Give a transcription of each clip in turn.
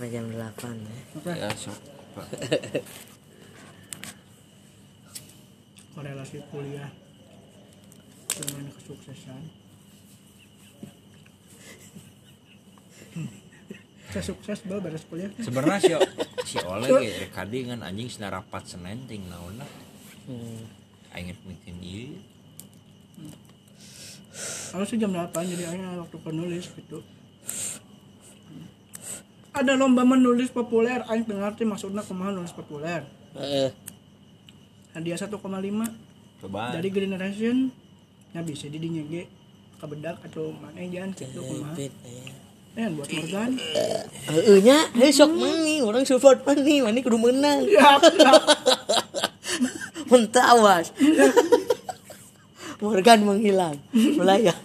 sampai jam 8 ya. Ya, sok. Pak. korelasi kuliah dengan kesuksesan. Hmm. Saya sukses bal beres kuliah. Sebenarnya si si Oleh ge rek kadingan anjing sina rapat Senin ting naonna. Hmm. Aing bikin ieu. Kalau sih jam 8 jadi akhirnya waktu penulis gitu. Ada lomba menulis populer, aing dengar teh maksudnya kumaha nulis populer. Eh, Hadiah 1,5 Coba. dari generation nya bisa didinya ge kabedak atau mana jangan gitu kumaha. ya. Eh buat Morgan. Heeh nya, heuh sok mani, orang support mani, mani kudu menang. Ya, ya. Mentawas. Morgan menghilang, melayang.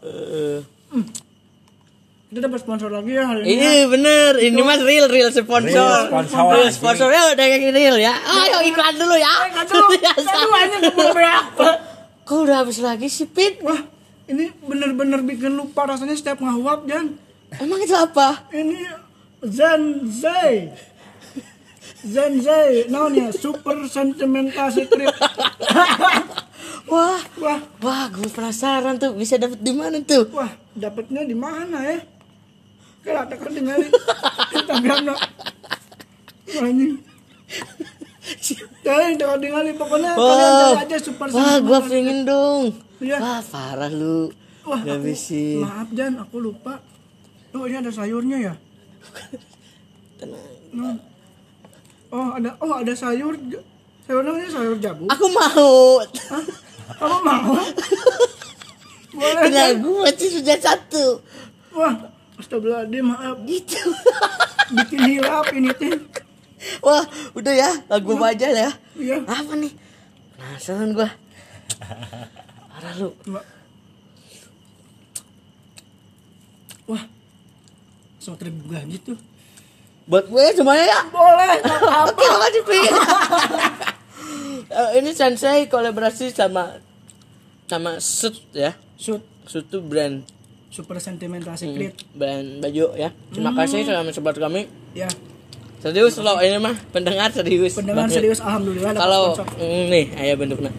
Eh, Kita dapat sponsor lagi ya hari ini. ini bener, ini mas real real sponsor. Real sponsor, Real anjing. sponsornya udah kayak real ya. Ayo iklan dulu ya. Aduh, Biasa. aduh aja beak. Kok udah habis lagi sih Pit? Wah, ini bener-bener bikin lupa rasanya setiap ngahuap, Jan. Emang itu apa? Ini Zen Zay. Zen Zay, namanya super sentimental secret. Wah, Wah, wah, gue penasaran tuh bisa dapet di mana tuh? wah, dapatnya di mana ya? Kalau ada kan tinggal Instagram Anjing. Jangan tinggal tinggal pokoknya kalian Wah, cari aja super wah, gue pengen dong. Iya. Wah, parah lu. Wah, Gak bisa. Maaf Jan, aku lupa. Oh, ini ada sayurnya ya? Hmm. Oh, ada oh ada sayur. Sayurnya ini sayur jabu. Aku mau. Hah? Kamu mau? Boleh Tinggal kan? gue sih sudah satu. Wah, astagfirullahaladzim, maaf. Gitu. Bikin hilap ini teh. Wah, udah ya, lagu aja ya. Iya. Apa nih? Penasaran gua. Parah lu. Wah. So tergugah gitu. Buat gue semuanya ya. Boleh. Oke, makasih Pi. Eh, ini Sensei kolaborasi sama sama Sut ya. Shoot Sut tuh brand super sentimental secret. brand baju ya. Terima kasih sama sobat kami. Ya, Serius loh ini mah pendengar serius. pendengar banget. serius alhamdulillah Kalau mm, nih ayah bentuknya.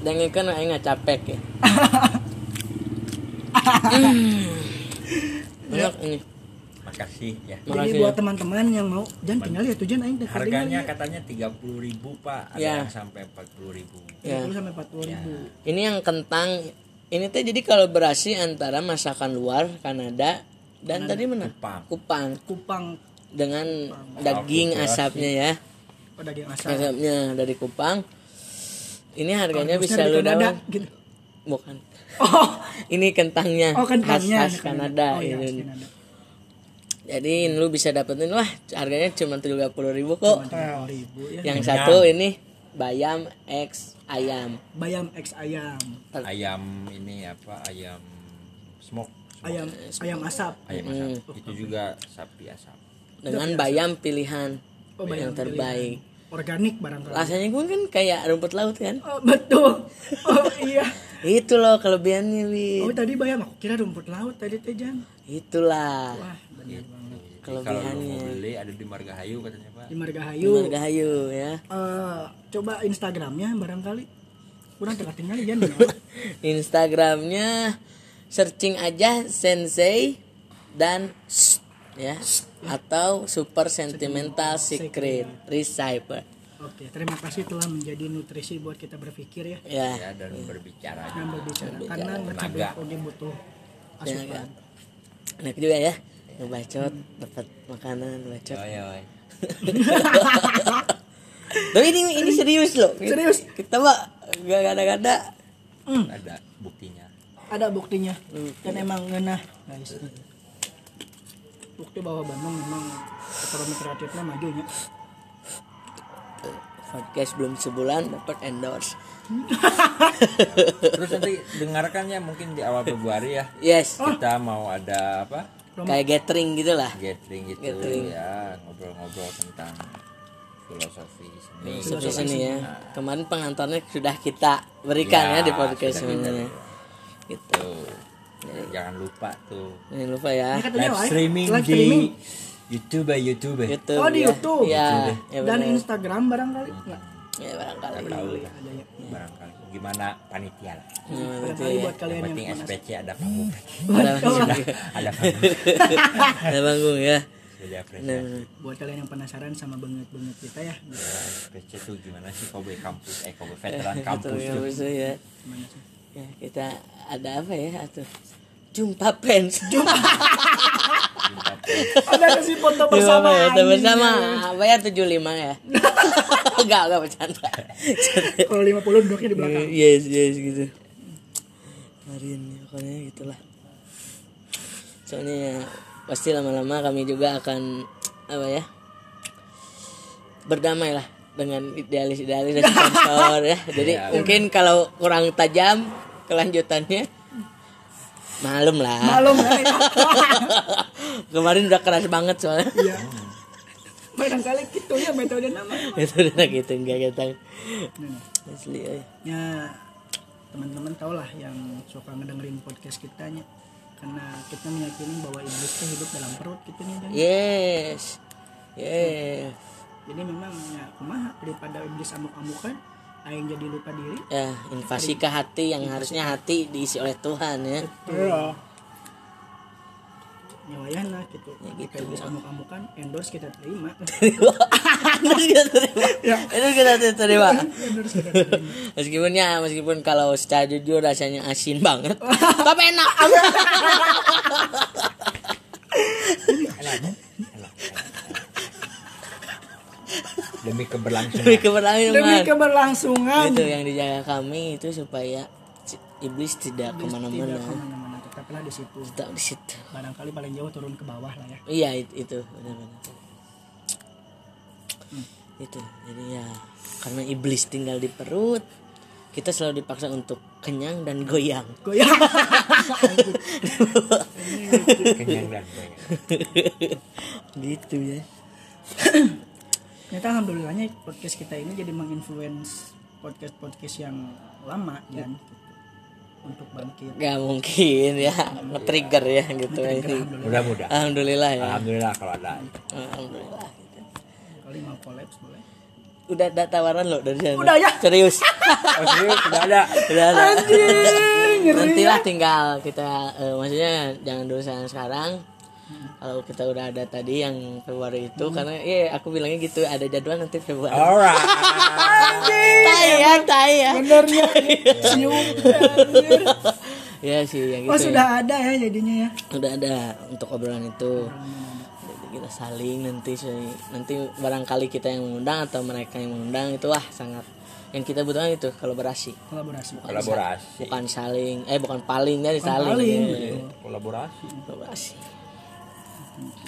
Dan kan aing nggak capek ya. Hmm. Banyak ini. Makasih ya. Jadi Makasih buat ya. teman-teman yang mau jangan tinggal ya tujuan aing Harganya katanya 30.000 Pak. Ada Ya. yang sampai 40.000. Ya. 30 sampai 40 ribu. Ini yang kentang. Ini teh jadi kolaborasi antara masakan luar Kanada dan tadi mana? Kupang. Kupang Kupang dengan daging asapnya ya. oh, daging asap. Asapnya dari Kupang. Ini harganya Harusnya bisa lu Kanada, daun. gitu. Bukan. Oh, Ini kentangnya. oh kentangnya khas, khas Kanada. Oh, iya, ini. Kanada. Jadi lu bisa dapetin wah harganya cuma 30.000 ribu kok. 30 ribu ya. Yang satu ini bayam X ayam. Bayam X ayam. Ayam ini apa? Ayam smoke. Ayam ayam asap. Ayam asap. Itu juga sapi asap. Dengan bayam pilihan Oh, bayam yang terbaik. Organik barangkali. Rasanya pun kan kayak rumput laut kan. Oh, betul. Oh iya. Itu loh kelebihannya, Win. Oh tadi bayam aku kira rumput laut tadi teh Jan. Itulah Wah, benar banget. Kalau mau beli ada di Margahayu katanya Pak. Di Margahayu. Margahayu ya. Eh, coba Instagramnya barangkali. Kurang tengah tinggal Jan. Instagramnya searching aja Sensei dan ya atau Super Sentimental Secret Recycle. Oke, terima kasih telah menjadi nutrisi buat kita berpikir ya Ya, Ya dan berbicara. dan berbicara karena ngercabek Tenaga. oge butuh ya, asupan. enak juga ya. Ngebacot dapat makanan bacot. Oh, ya, woy. Tapi ini ini serius loh. Serius? Kita mah gak ada-ada. Ada buktinya. Ada buktinya dan emang ngenah guys. Bukti bahwa Bandung memang ekonomi kreatifnya majunya. Podcast belum sebulan dapat endorse. Terus nanti dengarkan ya mungkin di awal Februari ya. Yes, Kita mau ada apa? Kayak gathering gitu lah. Gathering gitu Gathering. ya, ngobrol-ngobrol tentang filosofi seni. Seperti sini ya. Kemarin pengantarnya sudah kita berikan ya, Ya, di podcast sebenarnya. Gitu. Tuh. Jangan lupa tuh. Jangan lupa ya. Live streaming live di streaming. YouTube ya YouTube. ya. YouTube. Oh, di ya. YouTube. Iya. YouTube. Ya, Dan. Instagram barangkali enggak. Ya barangkali. Tahu ya. Ya. Barangkali gimana panitia lah. Hmm, itu Barangkali ya. buat kalian Yang yang penting mana- SPC ada panggung. Ada ada panggung. ada panggung ya. Jadi Benar, apresiasi. benar. buat kalian yang penasaran sama banget-banget kita ya Ya, SPC tuh gimana sih Kobe kampus eh Kobe veteran kampus ya, tuh. betul ya. sih Ya, kita ada apa ya atau jumpa fans. Jumpa ada kasih foto Bersama ya, anjing. bersama. Apa ya 75 ya? Enggak, enggak bercanda. kalau 50 duduknya di belakang yes, yes gitu. Kemarin ya, pokoknya gitulah. Soalnya ya, pasti lama-lama kami juga akan apa ya? Berdamai lah dengan idealis-idealis dan sponsor ya. Jadi Ya. mungkin kalau kurang tajam kelanjutannya malum lah. malum. Ya Kemarin udah keras banget soalnya. iya. Barangkali gitu ya metode nama. Itu udah gitu enggak kita asli eh. ya teman-teman tau lah yang suka ngedengerin podcast kita nya karena kita meyakini bahwa iblis itu hidup dalam perut gitu nih Dan. yes. Yes jadi memang ya kumaha daripada iblis amuk-amukan aing jadi lupa diri. Ya invasi ke hati yang harusnya hati diisi oleh Tuhan ya. Iya. Nyawayana gitu. Ya gitu. iblis amuk-amukan endorse kita terima. Terus kita terima. Ya. itu kita terima. Endorse kita terima. Meskipun ya meskipun kalau secara jujur rasanya asin banget tapi enak Demi keberlangsungan. demi keberlangsungan demi keberlangsungan itu yang dijaga kami itu supaya iblis tidak tidak ke mana-mana ke mana-mana tetaplah di situ tetap di situ barangkali paling jauh turun ke bawah lah ya Iya it- itu benar-benar. Itu jadi ya karena iblis tinggal di perut kita selalu dipaksa untuk kenyang dan goyang. goyang Kenyang dan banyak. gitu ya. ternyata alhamdulillahnya podcast kita ini jadi menginfluence podcast podcast yang lama dan gitu, untuk bangkit Gak mungkin ya nge-trigger ya gitu ini. Mudah-mudahan. Alhamdulillah ya. Alhamdulillah kalau ada. Alhamdulillah. kali mau collabs boleh Udah ada tawaran lo dari sana. Udah ya? Serius. Oh serius sudah ada. Udah ada. ngeri Nantilah tinggal kita eh, maksudnya jangan dulu sekarang. Kalau kita udah ada tadi yang Februari itu karena iya aku bilangnya gitu ada jadwal nanti Februari. Alright. Tai ya, tai ya. benernya cium anjir. Ya sih yang gitu. oh ya. sudah ada ya jadinya ya Udah ada untuk obrolan itu. Jadi kita saling nanti nanti barangkali kita yang mengundang atau mereka yang mengundang itu wah sangat yang kita butuhkan itu kolaborasi. kolaborasi Kolaborasi. Bukan saling eh bukan paling ya saling. paling, ya. Kolaborasi. Kolaborasi.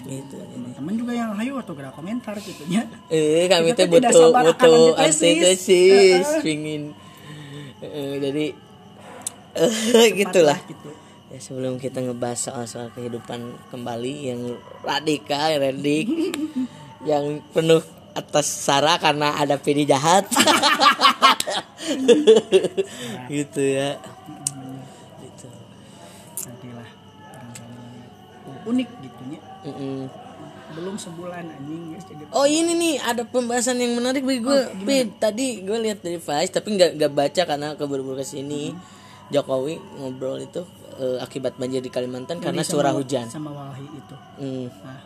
Gitu. teman juga yang hayu atau gerak komentar gitu ya Eh kami tidak butuh butuh antitesis. pingin Eh, jadi eh, gitulah. gitu Ya sebelum kita ngebahas soal-soal kehidupan kembali yang radikal, redik, yang penuh atas sara karena ada PD jahat. gitu ya. Gitu. nantilah barangkali unik ya Mm-mm. belum sebulan anjing guys jadi Oh ini nih ada pembahasan yang menarik bagi gue. Pit, tadi gue lihat dari Vice tapi nggak nggak baca karena keburu-buru ke sini. Jokowi ngobrol itu eh, akibat banjir di Kalimantan karena Jadi curah sama- hujan. sama Walhi itu Hmm. nah.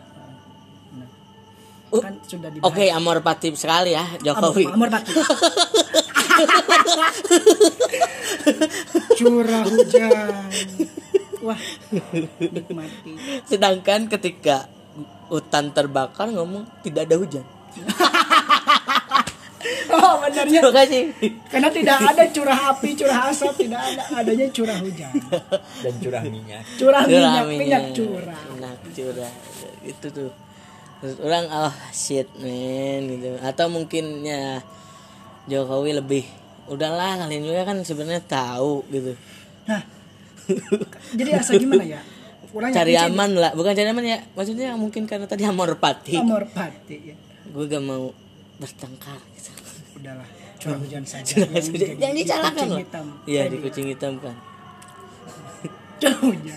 Uh, kan sudah Oke, dibahas amor patip sekali ya Jokowi. Amor Pati. curah hujan wah nikmati Sedangkan ketika hutan terbakar ngomong tidak ada hujan. oh benarnya Terima kasih. karena tidak ada curah api curah asap tidak ada adanya curah hujan Dan curah minyak. curah minyak Curah minyak curah Minyak curah. Itu tuh. Terus orang oh shit man gitu. Atau mungkin ya Jokowi lebih udahlah kalian juga kan sebenarnya tahu gitu. nah jadi asa gimana ya? Orang Cari aman lah, bukan cari aman ya. Maksudnya mungkin karena tadi amor pati. Amor Pati ya. Gue gak mau bertengkar. Gitu. udahlah curah hujan saja. Curah yang hujan. jadi Jangan disalahkan kucing loh. Iya di kucing hitam kan. curah hujan.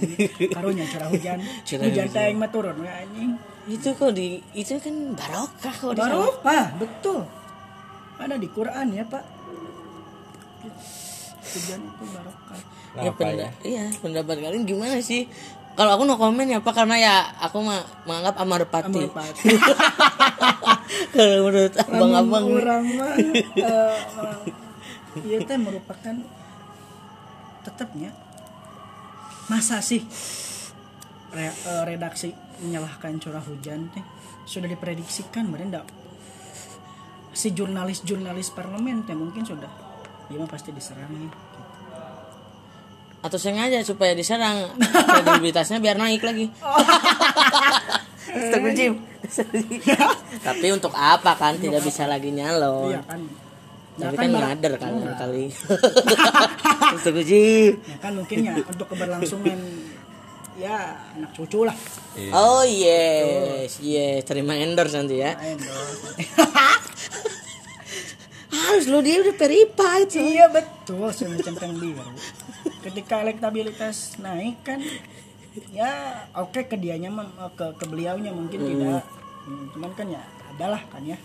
Karunya curah hujan. Curah hujan aing mah turun we anjing. Itu kok di itu kan barokah kok barokah betul. Ada di Quran ya pak. Hujan itu barokah ya, penda- ya? iya pendapat kalian gimana sih? Kalau aku no komen ya pak karena ya aku mah menganggap amar pati Amar pati. kalau menurut abang-abang orang mah eh, iya teh merupakan tetapnya masa sih re- eh, redaksi menyalahkan curah hujan teh? Sudah diprediksikan mereka si jurnalis-jurnalis parlemen teh mungkin sudah. Dia mah pasti diserang ya. Atau sengaja supaya diserang kredibilitasnya biar naik lagi Astagfirullahaladzim. tapi untuk apa kan tidak bisa lagi nyalon iya kan tapi Ya kan Mbak. ngader kan kali Astagfirullahaladzim. ya kan mungkin ya untuk keberlangsungan ya anak cucu lah Iya. oh yes yes terima endorse nanti ya. harus lo dia udah verified so. Iya betul, sudah centang biru. Ketika elektabilitas naik kan, ya oke ke dianya ke ke beliaunya mungkin tidak. Hmm, cuman kan ya adalah kan ya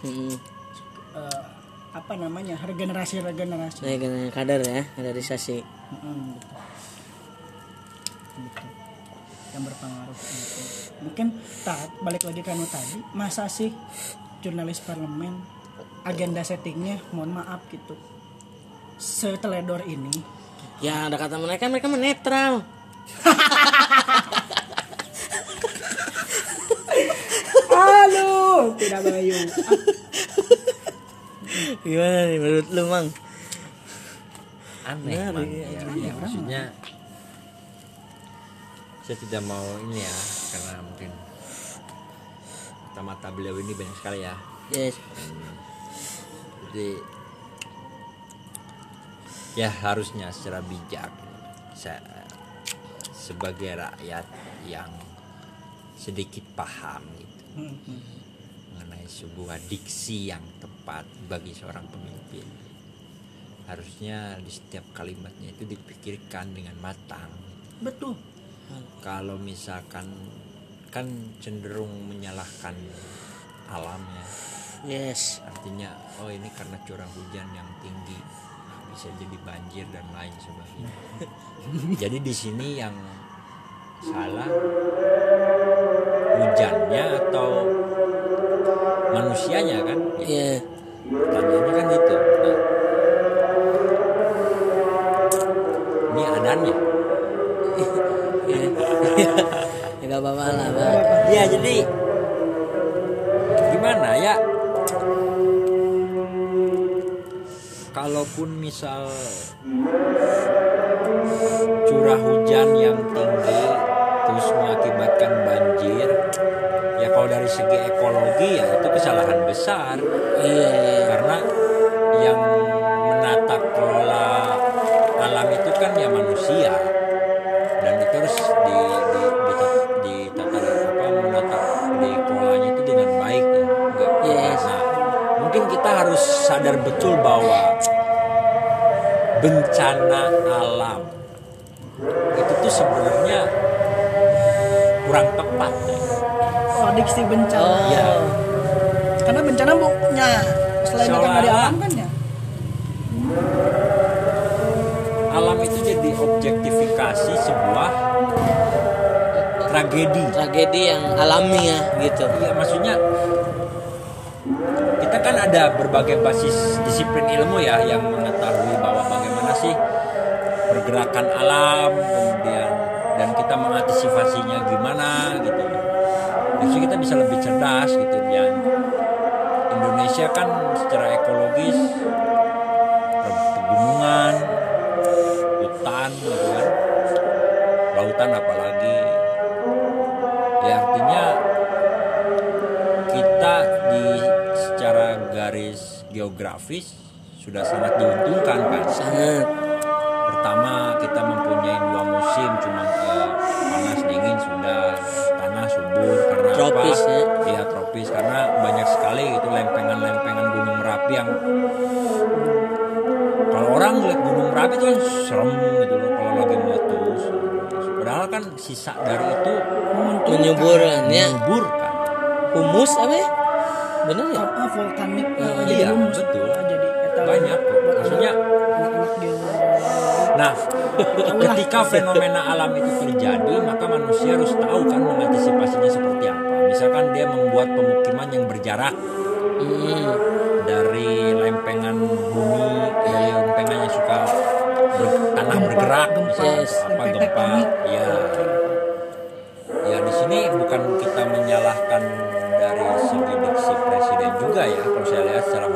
Hmm. eh, apa namanya regenerasi regenerasi. Nah, kader ya, kaderisasi. Hmm, gitu. Gitu. Yang berpengaruh. gitu. Mungkin tak balik lagi ke anu tadi, masa sih jurnalis parlemen agenda settingnya mohon maaf gitu seteledor ini Ya ada kata mereka mereka menetral. Halo, tidak bayu. Gimana nih menurut lu mang? aneh Benar, Mang. iya, ya, ya, maksudnya saya tidak mau ini ya karena mungkin mata-mata beliau ini banyak sekali ya Yes. Jadi ya harusnya secara bijak saya sebagai rakyat yang sedikit paham gitu. Mengenai sebuah diksi yang tepat bagi seorang pemimpin. Harusnya di setiap kalimatnya itu dipikirkan dengan matang. Betul. kalau misalkan kan cenderung menyalahkan alam ya Yes. artinya oh ini karena curah hujan yang tinggi. Bisa jadi banjir dan lain sebagainya. Jadi di sini yang salah hujannya atau manusianya kan? Iya. pertanyaannya kan itu. Nah, ini adanya Iya. ya gak apa-apa lah, ya jadi gimana ya kalaupun misal curah hujan yang tinggi terus mengakibatkan banjir ya kalau dari segi ekologi ya itu kesalahan besar Iya, iya. karena yang menata kelola alam itu kan ya manusia dan itu harus di di di, ditata apa menata dikelolanya itu dengan baik ya enggak Yes. nah mungkin kita harus sadar betul bahwa bencana alam itu tuh sebenarnya kurang tepat ya. Oh, diksi bencana. Oh. Ya. Karena bencana bukannya selain datang dari Seolah-olah. alam kan ya. alam itu jadi objektifikasi sebuah tragedi Tragedi yang alami ya gitu. Iya maksudnya kita kan ada berbagai basis disiplin ilmu ya yang mengetahui bahwa pergerakan alam kemudian dan kita mengantisipasinya gimana gitu. Jadi kita bisa lebih cerdas gitu dan Indonesia kan secara ekologis pegunungan, hutan gitu kan. Lautan apalagi. Ya artinya kita di secara garis geografis sudah sangat diuntungkan kan Sangat. Kita mempunyai dua musim cuma eh, panas dingin sudah tanah subur. Karena Tropis, apa ya. Iya, tropis. Karena banyak sekali itu lempengan-lempengan gunung merapi yang kalau orang lihat gunung merapi itu kan serem gitu loh kalau lagi meletus sisa dari itu menyuburnya subur kan humus apa ya? Bener ya? Apa vulkanik? Iya, eh, jadi humus. betul. Jadi eta Banyak Maksudnya- Nah, ketika fenomena alam itu terjadi, maka manusia harus tahu kan mengantisipasinya seperti apa. Misalkan dia membuat pemukiman yang berjarak hmm. dari lempengan bumi, dari lempengan yang suka ber- tanah bergerak, misalnya apa gempa, ya. Ya di sini bukan kita menyalahkan dari segi diksi presiden juga ya, kalau saya lihat secara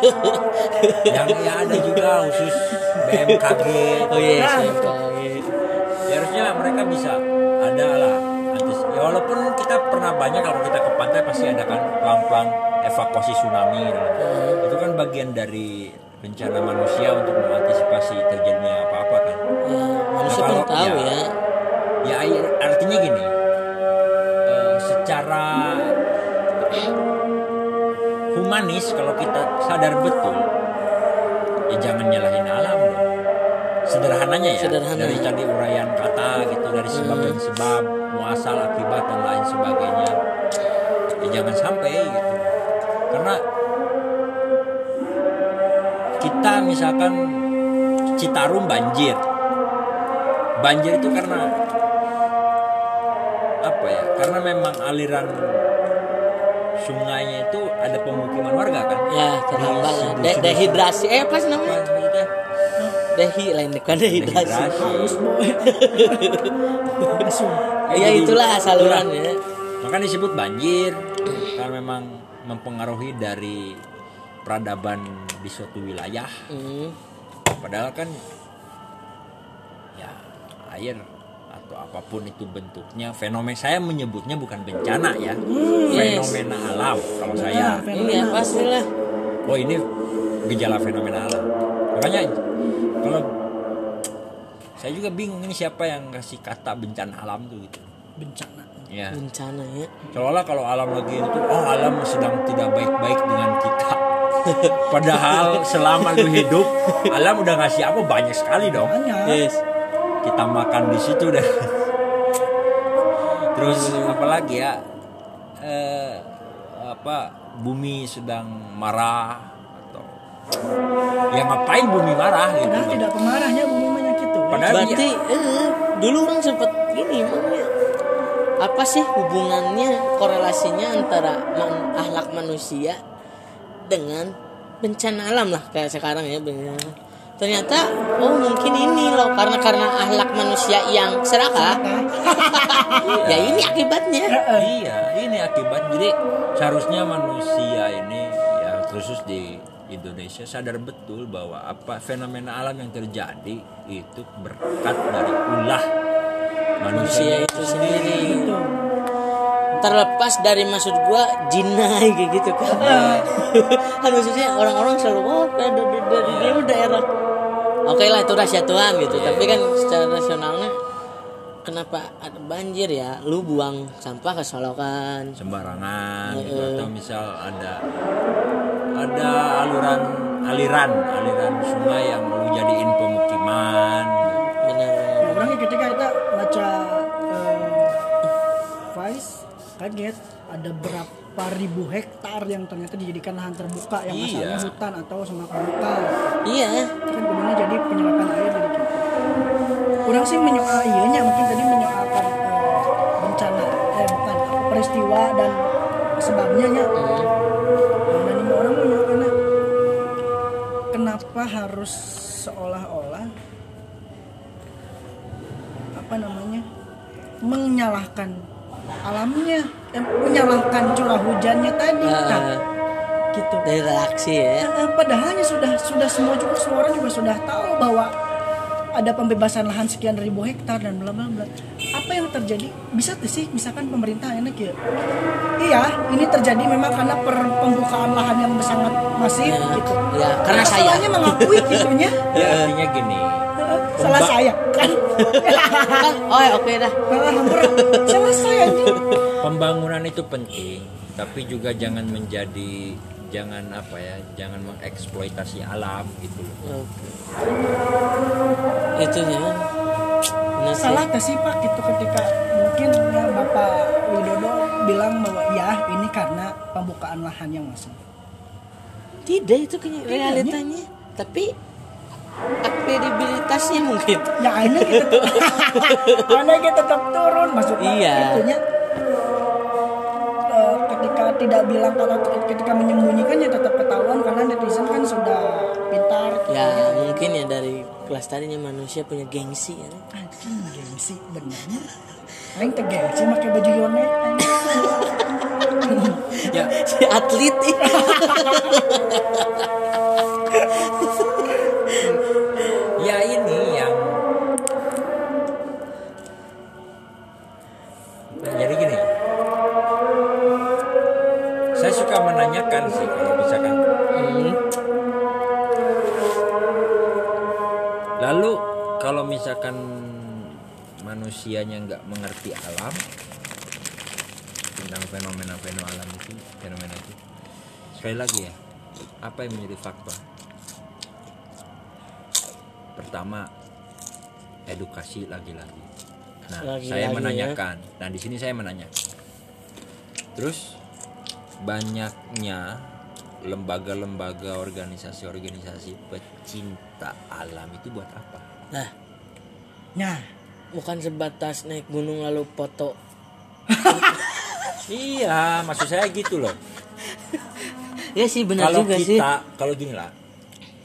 yang ya ada juga khusus BMKG oh iya Nah, saya betul. tahu. ya harusnya mereka bisa ada lah antis ya walaupun kita pernah banyak kalau kita ke pantai pasti ada kan pelan-pelan evakuasi tsunami dan lain-lain. itu kan bagian dari rencana manusia untuk mengantisipasi terjadinya apa-apa kan ya manusia Nah, pun kalau- tahu ya. ya ya humanis kalau kita sadar betul ya jangan nyalahin alam. Dong sederhananya ya Sederhana. dari tadi uraian kata gitu dari sebab dan sebab muasal akibat dan lain sebagainya. Ya jangan sampai gitu. Karena kita misalkan Citarum banjir. Banjir itu karena apa ya? Karena memang aliran sungainya itu ada pemukiman warga kan? Ya terhambat sudut- De- dehidrasi. Eh apa sih namanya? Dehi lain bukan dehidrasi. ya jadi- itulah saluran ya. Maka disebut banjir karena memang mempengaruhi dari peradaban di suatu wilayah. Hmm. padahal kan ya air apa pun itu bentuknya fenomena saya menyebutnya bukan bencana ya. Yes. fenomena alam kalau saya. iya pastilah. Oh ini gejala fenomena alam. Makanya kalau saya juga bingung ini siapa yang kasih kata bencana alam tuh gitu. Bencana. Ya bencana ya. Seolah kalau alam lagi itu oh alam sedang tidak baik-baik dengan kita. Padahal selama lu hidup alam udah ngasih apa? Banyak sekali dong. Yes kita makan di situ deh terus apalagi ya? Eh, apa bumi sedang marah atau ya ngapain bumi marah gitu? Padahal tidak pemarahnya bumi banyak itu Padahal berarti eh, dulu orang sempet gini makanya apa sih hubungannya korelasinya antara man- akhlak manusia dengan bencana alam lah kayak sekarang ya bencana ternyata oh mungkin ini loh karena karena akhlak manusia yang serakah. Ya ini akibatnya. Iya ini akibat. Jadi seharusnya manusia ini ya khusus di Indonesia sadar betul bahwa apa fenomena alam yang terjadi itu berkat dari ulah manusia manusia itu sendiri. itu terlepas dari maksud gua jinai kayak gitu kan. Kan maksudnya orang-orang selalu oh dari dari, daerah oke lah itu rahasia Tuhan gitu. Tapi kan secara nasionalnya kenapa ada banjir ya? Lu buang sampah ke solokan sembarangan gitu. Atau misal ada ada aliran aliran aliran sungai yang lu jadiin pemukiman. Benar. Nah, orang ketika kita kaget. Ada berapa ribu hektar yang ternyata dijadikan lahan terbuka yang Iya. asalnya hutan atau semak belukar. Iya. Kan kemudian jadi penyerapan air jadi gitu. Orang sih menyoal iya mungkin tadi menyoalkan eh, bencana eh bukan peristiwa dan sebabnya nya Hmm. Nah, dan ini orang menyoalkannya kenapa harus seolah-olah apa namanya menyalahkan alamnya eh, menyalahkan curah hujannya tadi Ah. nah, gitu dari reaksi ya Eh, padahalnya sudah sudah semua juga semua orang juga sudah tahu bahwa ada pembebasan lahan sekian ribu hektar dan bla bla bla. Apa yang terjadi? Bisa tuh sih misalkan pemerintah enak ya. Iya, ini terjadi memang karena per pembukaan lahan yang sangat masif Ya, gitu. ya, karena saya. mengakui gitunya. ya artinya gini Salah saya kan. Kan oh ya, oke dah selesai anjing. pembangunan itu penting tapi juga jangan menjadi jangan apa ya jangan mengeksploitasi alam gitu loh oke itu ya. Salah gak sih Pak gitu ketika mungkin ya Bapak Widodo bilang bahwa ya ini karena pembukaan lahan yang masuk. tidak itu realitanya tapi kredibilitasnya mungkin. Ya ini kita karena kita tetap turun maksudnya Iya. itunya. Eh, ketika tidak bilang atau ketika menyembunyikan ya tetap ketahuan karena netizen kan sudah pintar gitu ya mungkin ya dari kelas tadinya manusia punya gengsi ya. Anjing gengsi Aing teh gengsi pakai baju anjing. ya si atlet misalkan manusianya nggak mengerti alam tentang fenomena-fenomena alam itu fenomena itu. Sekali lagi ya apa yang menjadi faktor pertama edukasi lagi-lagi. Nah Lagi-lagi saya ya. menanyakan. Nah di sini saya menanyakan terus banyaknya lembaga-lembaga organisasi-organisasi pecinta alam itu buat apa? Nah Nah, bukan sebatas naik gunung lalu foto. Iya maksud saya gitu loh. Ya sih benar kalau juga sih. kita kalau gini lah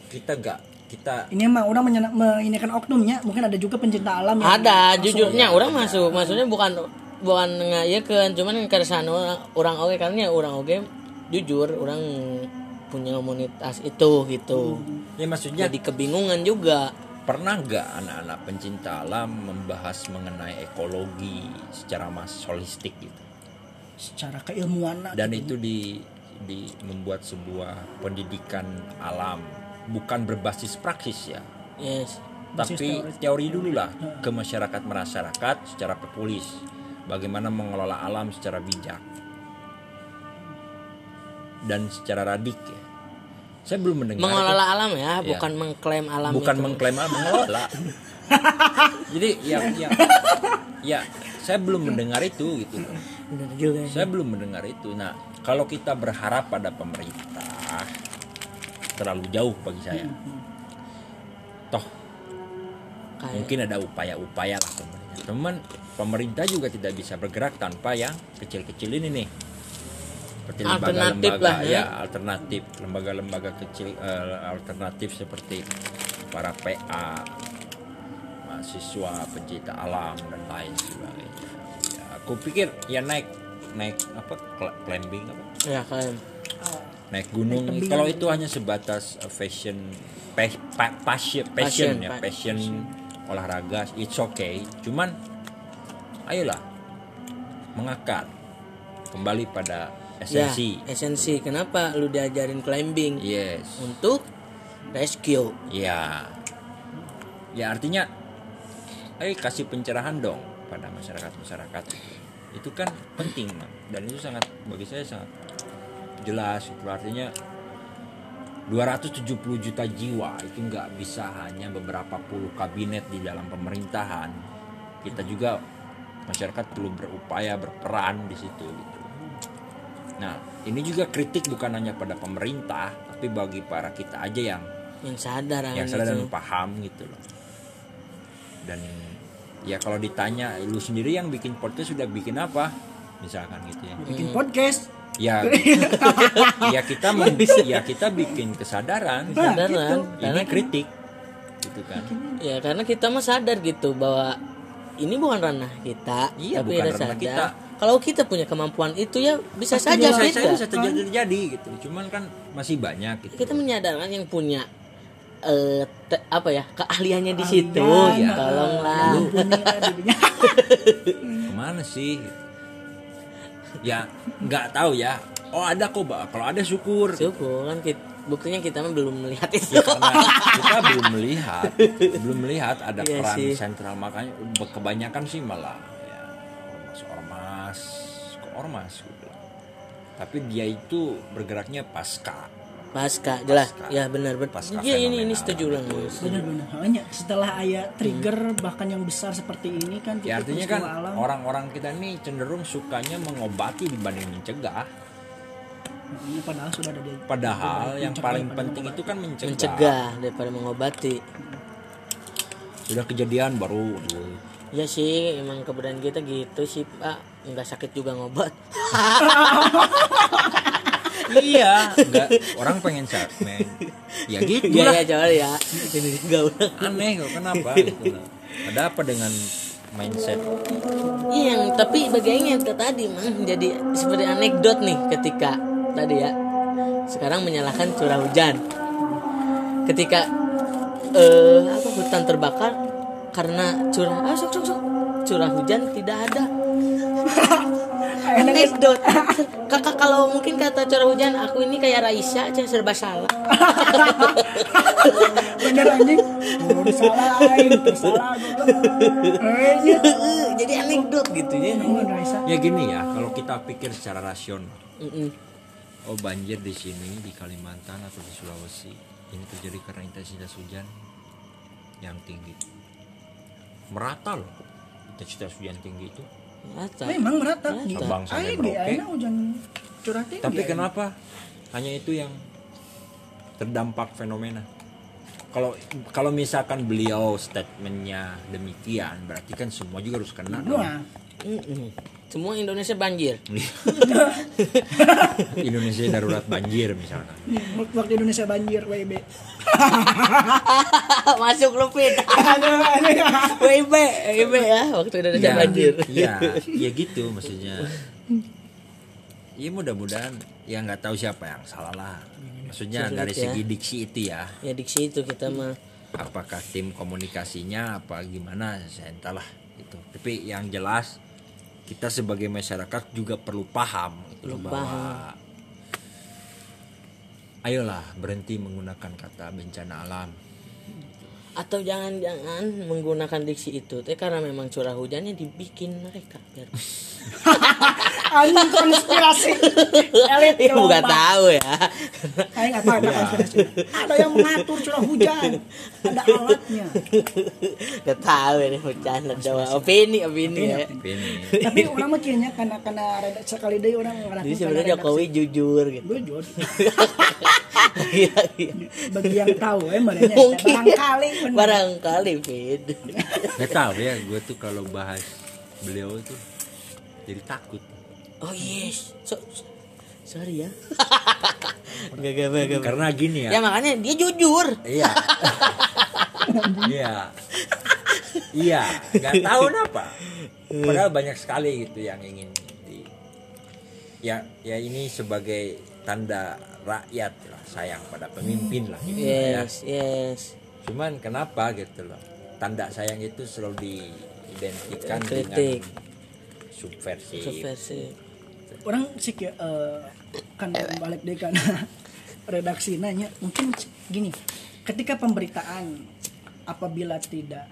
kita nggak kita ini emang orang menyena- me- ini kan oknumnya mungkin ada juga pencinta alam yang ada jujurnya orang masuk. Maksudnya bukan bukan ngayakeun cuman ke sana orang oke karena orang oke jujur orang punya komunitas itu gitu. Ya maksudnya jadi kebingungan juga pernah nggak anak-anak pencinta alam membahas mengenai ekologi secara mas holistik gitu? Secara keilmuan dan itu di di membuat sebuah pendidikan alam. Bukan berbasis praksis ya? Yes. Tapi teori. teori dulu lah ke masyarakat masyarakat secara populis. Bagaimana mengelola alam secara bijak. Dan secara radik ya saya belum mendengar mengelola alam ya Iya. bukan mengklaim alam bukan itu. mengklaim alam mengelola. Jadi ya ya ya saya belum mendengar itu gitu. Benar juga sih. saya belum mendengar itu. Nah kalau kita berharap pada pemerintah terlalu jauh bagi saya. Toh kayak mungkin ada upaya-upaya lah pemerintah. Teman pemerintah juga tidak bisa bergerak tanpa yang kecil-kecil ini nih seperti Alternatif lembaga-lembaga lah, ya. ya alternatif lembaga-lembaga kecil eh, alternatif seperti para PA mahasiswa pencinta alam dan lain sebagainya. Ya, aku pikir ya naik naik apa cl- climbing apa? Ya klaim naik gunung. Naik kalau itu hanya sebatas uh, fashion pa- pa- passion passion, Passion, ya pa- passion olahraga it's okay. Cuman ayolah mengakar kembali pada esensi. Ya esensi. Kenapa lu diajarin climbing? Yes. Untuk rescue. Ya. Ya artinya ayo kasih pencerahan dong pada masyarakat masyarakat itu kan penting Mang. dan itu sangat bagi saya sangat jelas. Itu artinya 270 juta jiwa itu nggak bisa hanya beberapa puluh kabinet di dalam pemerintahan. Kita juga masyarakat perlu berupaya berperan di situ gitu nah ini juga kritik bukan hanya pada pemerintah tapi bagi para kita aja yang yang sadar yang sadar dan paham gitu loh. Dan ya kalau ditanya lu sendiri yang bikin podcast sudah bikin apa? Misalkan gitu ya. Bikin podcast? Ya. Ya kita ya kita bikin kesadaran. Kesadaran, ini karena kritik. Gitu kan. Ya karena kita mah sadar gitu bahwa ini bukan ranah kita Iya, tapi bukan ada ranah sadar. kita. Kalau kita punya kemampuan itu ya bisa Pasti saja bisa, kita. saya bisa terjadi terjadi gitu. Cuman kan masih banyak gitu. Kita menyadarkan yang punya eh te- apa ya keahliannya di situ ya tolonglah. Ke mana sih? Ya nggak tahu ya. Oh ada kok kalau ada syukur. Syukur kan kita buktinya kita belum melihat itu. Ya kita belum melihat. Belum melihat ada Iya peran sih. sentral. Makanya kebanyakan sih malah ormas gue bilang. tapi dia itu bergeraknya pasca. Pasca jelas. Pasca. ya benar benar. Pasca ya ini ini setuju ulang benar-benar hanya setelah ayat trigger bahkan yang besar seperti ini kan ya gitu, artinya kan alam. orang-orang kita ini cenderung sukanya mengobati dibanding mencegah. Ini padahal sudah ada padahal yang paling penting itu kan mencegah, mencegah daripada mengobati. Sudah kejadian baru ya sih emang kebudayaan kita gitu sih pak nggak sakit juga ngobat iya. Enggak orang pengen segmen ya gitu ya ya coba ya. Ini enggak udah aneh kok kenapa gitu lah. ada apa dengan mindset? Iya, yang tapi bagaimana yang tadi mang jadi seperti anekdot nih ketika tadi ya sekarang menyalahkan curah hujan. Ketika eh apa hutan terbakar karena curah ah, sok, sok, sok. curah hujan tidak ada anekdot. Kakak kalau mungkin kata curah hujan aku ini kayak Raisa aja serba salah. Bener anjing. Oh, eh iya. jadi anekdot gitu ya. Raisa. Ya gini ya kalau kita pikir secara rasional. Oh banjir di sini di Kalimantan atau di Sulawesi ini terjadi karena intensitas hujan yang tinggi. Merata loh intensitas hujan tinggi itu Rata. memang merata Merata. Abang sampai curah tinggi tapi ayo. kenapa hanya itu yang terdampak fenomena kalau kalau misalkan beliau statementnya demikian berarti kan semua juga harus kena dong. Mm-mm. Semua Indonesia banjir Indonesia darurat banjir misalkan waktu Indonesia banjir WB masuk Lupit aduh aduh WIB WIB ya waktu Indonesia ya, banjir Iya, ya gitu maksudnya. Ya mudah-mudahan ya nggak tahu siapa yang salah lah. Maksudnya Sulit dari ya. segi diksi itu ya, ya diksi itu kita mah apakah tim komunikasinya apa gimana saya entahlah itu. Tapi yang jelas kita sebagai masyarakat juga perlu paham Perlu bahwa ayolah berhenti menggunakan kata bencana alam. Atau jangan-jangan menggunakan diksi itu teh karena memang curah hujannya dibikin mereka biar anjing konspirasi elit ya bukan tahu ya Ayo nggak tahu ada konspirasi. Ada yang mengatur curah hujan. Ada alatnya. nggak tahu ini hujan ada opini opini ya Tapi ini Tapi orang mah kayaknya karena karena rada sekali deh orang jadi sebenarnya Jokowi jujur gitu jujur. Iya, iya. Bagi yang tahu ya mereka mungkin barangkali. Barangkali Fit nggak tahu ya gue tuh kalau bahas beliau itu jadi takut. oh yes so, so- sorry ya gak gak gak gak Karena gini ya makanya dia jujur Iya. Iya. Iya, nggak tahu kenapa. Padahal banyak sekali gitu yang ingin di ya ya ini sebagai tanda rakyat lah sayang pada pemimpin lah gitu ya. yes yes Cuman kenapa gitu loh. Tanda sayang itu selalu diidentikan Kritik. dengan subversi. subversi Orang sih kayak eh, kan balik deh kan. Redaksi nanya mungkin gini ketika pemberitaan apabila tidak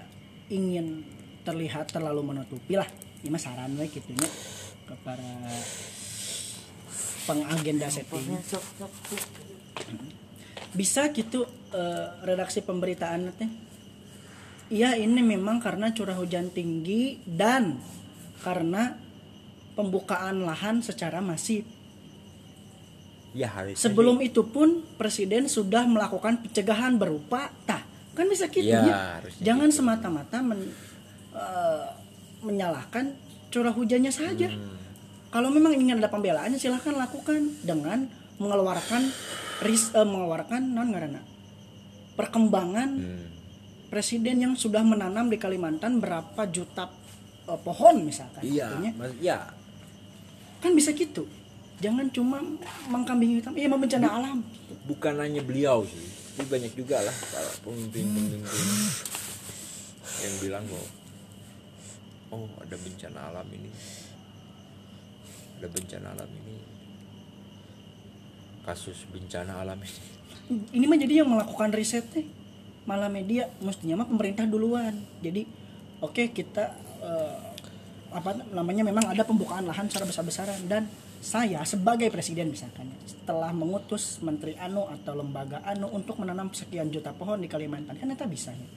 ingin terlihat terlalu menutupi lah. Ini mah saran we gitu nya ke para pengagenda setting bisa gitu eh, redaksi pemberitaan teh? Iya ini memang karena curah hujan tinggi dan karena pembukaan lahan secara masif. Ya harusnya sebelum sih- itu pun presiden sudah melakukan pencegahan berupa tah. Kan bisa gitu ya? harusnya jangan gitu. semata-mata men- eh, menyalahkan curah hujannya saja. Hmm. kalau memang ingin ada pembelaannya silahkan lakukan dengan mengeluarkan ris eh, mengeluarkan non ngaranna perkembangan Hmm. presiden yang sudah menanam di Kalimantan berapa juta eh, pohon misalkan Iya, Artinya, mas- ya kan bisa gitu. Jangan cuma mengkambing hitam. Iya bencana alam. bukan hanya beliau sih tapi banyak juga lah para pemimpin-pemimpin yang bilang bahwa oh ada bencana alam ini. Ada bencana alam ini kasus bencana alam ini? Ini mah jadi yang melakukan riset teh. Malah media mestinya mah pemerintah duluan. Jadi oke kita eh, apa namanya memang ada pembukaan lahan secara besar-besaran. Dan saya sebagai presiden misalkan setelah mengutus menteri anu atau lembaga anu untuk menanam sekian juta pohon di Kalimantan. Kan itu bisa ya?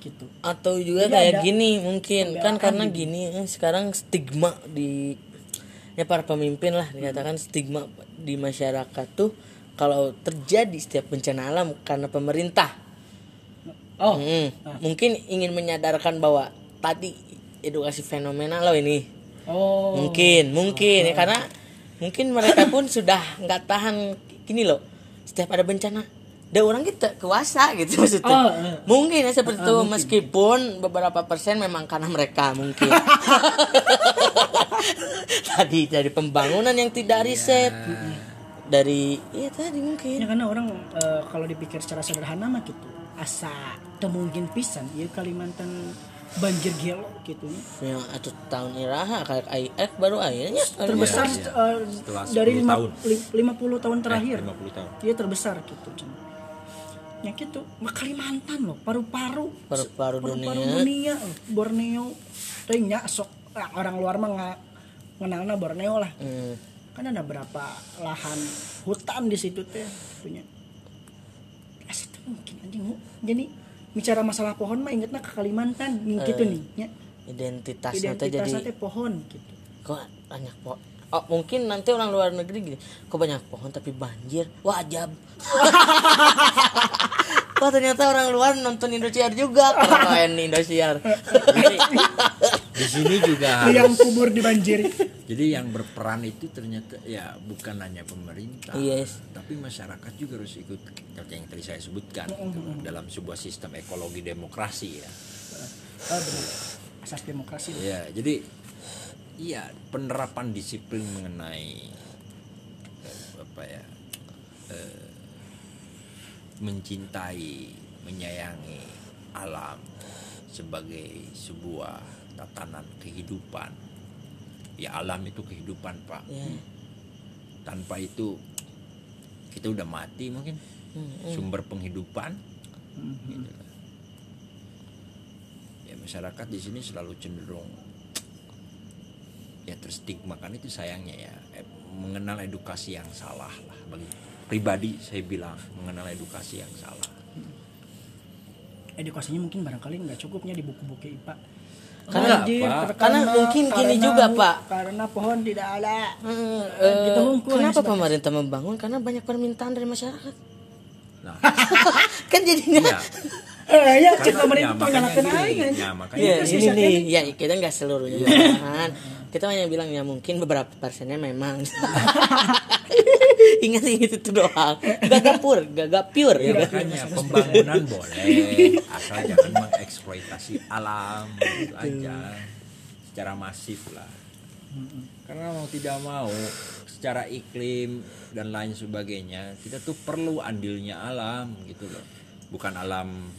Gitu. Atau juga Jadi kayak ada gini mungkin. kan karena gitu. gini eh, sekarang stigma di ya para pemimpin lah dikatakan stigma di masyarakat tuh kalau terjadi setiap bencana alam karena pemerintah. Oh. Hmm, mungkin ingin menyadarkan bahwa tadi edukasi fenomenal loh ini. Oh. Mungkin mungkin ya karena mungkin mereka pun sudah nggak tahan gini loh. Setiap ada bencana ada orang kita kuasa gitu maksudnya. Oh, eh. mungkin ya seperti itu meskipun beberapa persen memang karena mereka mungkin tadi dari pembangunan yang tidak riset. Dari iya tadi Ya mungkin karena orang eh, kalau dipikir secara sederhana mah gitu asa temungkin pisan ya Kalimantan banjir gelo gitu. Ya atau tahun iraha kayak IF baru akhirnya. Terbesar Iya, eh, Setelah dari 10 lima, tahun. li- 50 tahun terakhir. Eh, 50 tahun. Dia terbesar gitu ya gitu Mah Kalimantan loh paru-paru. Paru-paru dunia. dunia. Borneo. Tapi nya sok orang luar mah nggak kenalnya Borneo lah. Hmm. kan ada berapa lahan hutan di situ teh punya. Asli tuh mungkin anjing jadi bicara masalah pohon mah ingetnya ke Kalimantan gitu nih ya. identitasnya teh identitasnya jadi pohon gitu. Kok banyak pohon oh mungkin nanti orang luar negeri gini kok banyak pohon tapi banjir? Wajab. Wah ternyata orang luar nonton Indosiar juga kalau main Indosiar. di sini juga harus yang kubur dibanjiri jadi yang berperan itu ternyata ya bukan hanya pemerintah Yes. tapi masyarakat juga harus ikut seperti yang tadi saya sebutkan gitu, dalam sebuah sistem ekologi demokrasi ya oh, benar. asas demokrasi ya jadi iya penerapan disiplin mengenai eh, apa ya eh, mencintai menyayangi alam sebagai sebuah tatanan kehidupan. Ya alam itu kehidupan pak. Ya. tanpa itu kita udah mati mungkin. Sumber penghidupan. Gitu lah. ya masyarakat di sini selalu cenderung ya terstigma kan itu sayangnya ya. Eh, mengenal edukasi yang salah lah. Bagi pribadi saya bilang mengenal edukasi yang salah. Edukasinya mungkin barangkali nggak cukupnya di buku-buku IPA Karena- Banjir, Pak. karena mungkin gini karena juga, Pak. karena pohon tidak ada Hmm, eh, hungkul, kenapa pemerintah membangun? Karena banyak permintaan dari masyarakat. nah kan jadinya ya eh ya cek karena- pemerintah ya, makanya nyalakan anjing. ya, makanya Iya, sih ini nih, ya kita nggak seluruhnya kan. Kita hanya bilang ya mungkin beberapa persennya memang. Ingat ingat itu doang. Gak pur, gak pure Ya ya. makanya pembangunan boleh asal jangan mengeksploitasi alam gitu aja secara masif lah. Karena mau tidak mau secara iklim dan lain sebagainya kita tuh perlu andilnya alam gitu loh. Bukan alam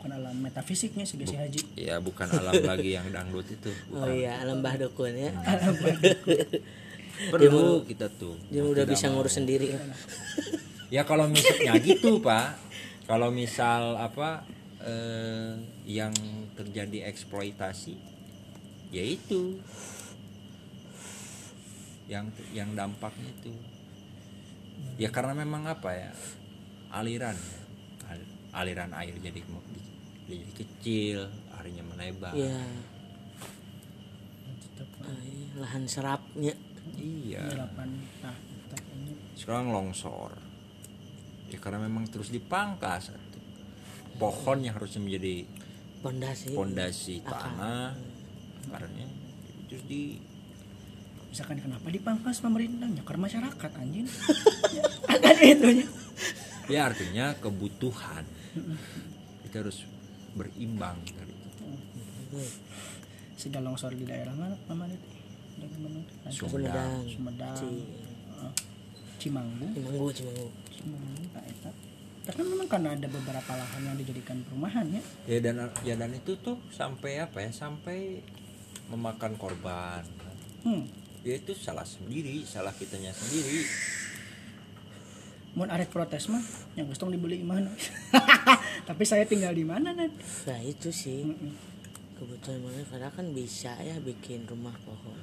bukan alam metafisiknya sih si Haji ya bukan alam lagi yang dangdut itu. Oh iya, alam Mbah Dukun ya. Perlu kita tuh. Dia udah bisa mau. ngurus sendiri lah. Ya kalau misalnya gitu pak, kalau misal apa eh, yang terjadi eksploitasi, ya itu yang yang dampaknya itu. Ya karena memang apa ya aliran, al- aliran air jadi jadi kecil, airnya melebar. Iya, lahan serapnya. Iya. delapan nah tak ini. Sekarang longsor. Ya karena memang terus dipangkas. Pohon yang harusnya menjadi Pondasi. pondasi tanah. Karena terus di misalkan kenapa dipangkas pemerintahnya? Karena masyarakat anjing. Ada itu nya ya artinya kebutuhan. Kita harus berimbang dari itu. Sudah longsor di daerah mana mana itu Daerah mana? Sumedang. Sumedang. Ci- Cimanggu? Cimanggu, Cimanggu. Cimanggu Pak Eta. Tapi memang karena ada beberapa lahan yang dijadikan perumahan ya? Ya dan ya dan itu tuh sampai apa ya? Sampai memakan korban. Hmm. ya itu salah sendiri salah kitanya sendiri. Mau arek protes mah yang geus tong dibeli mana tapi saya tinggal di mana nan nah itu sih. Mm-mm. kebutuhan mana karena kan bisa ya bikin rumah pohon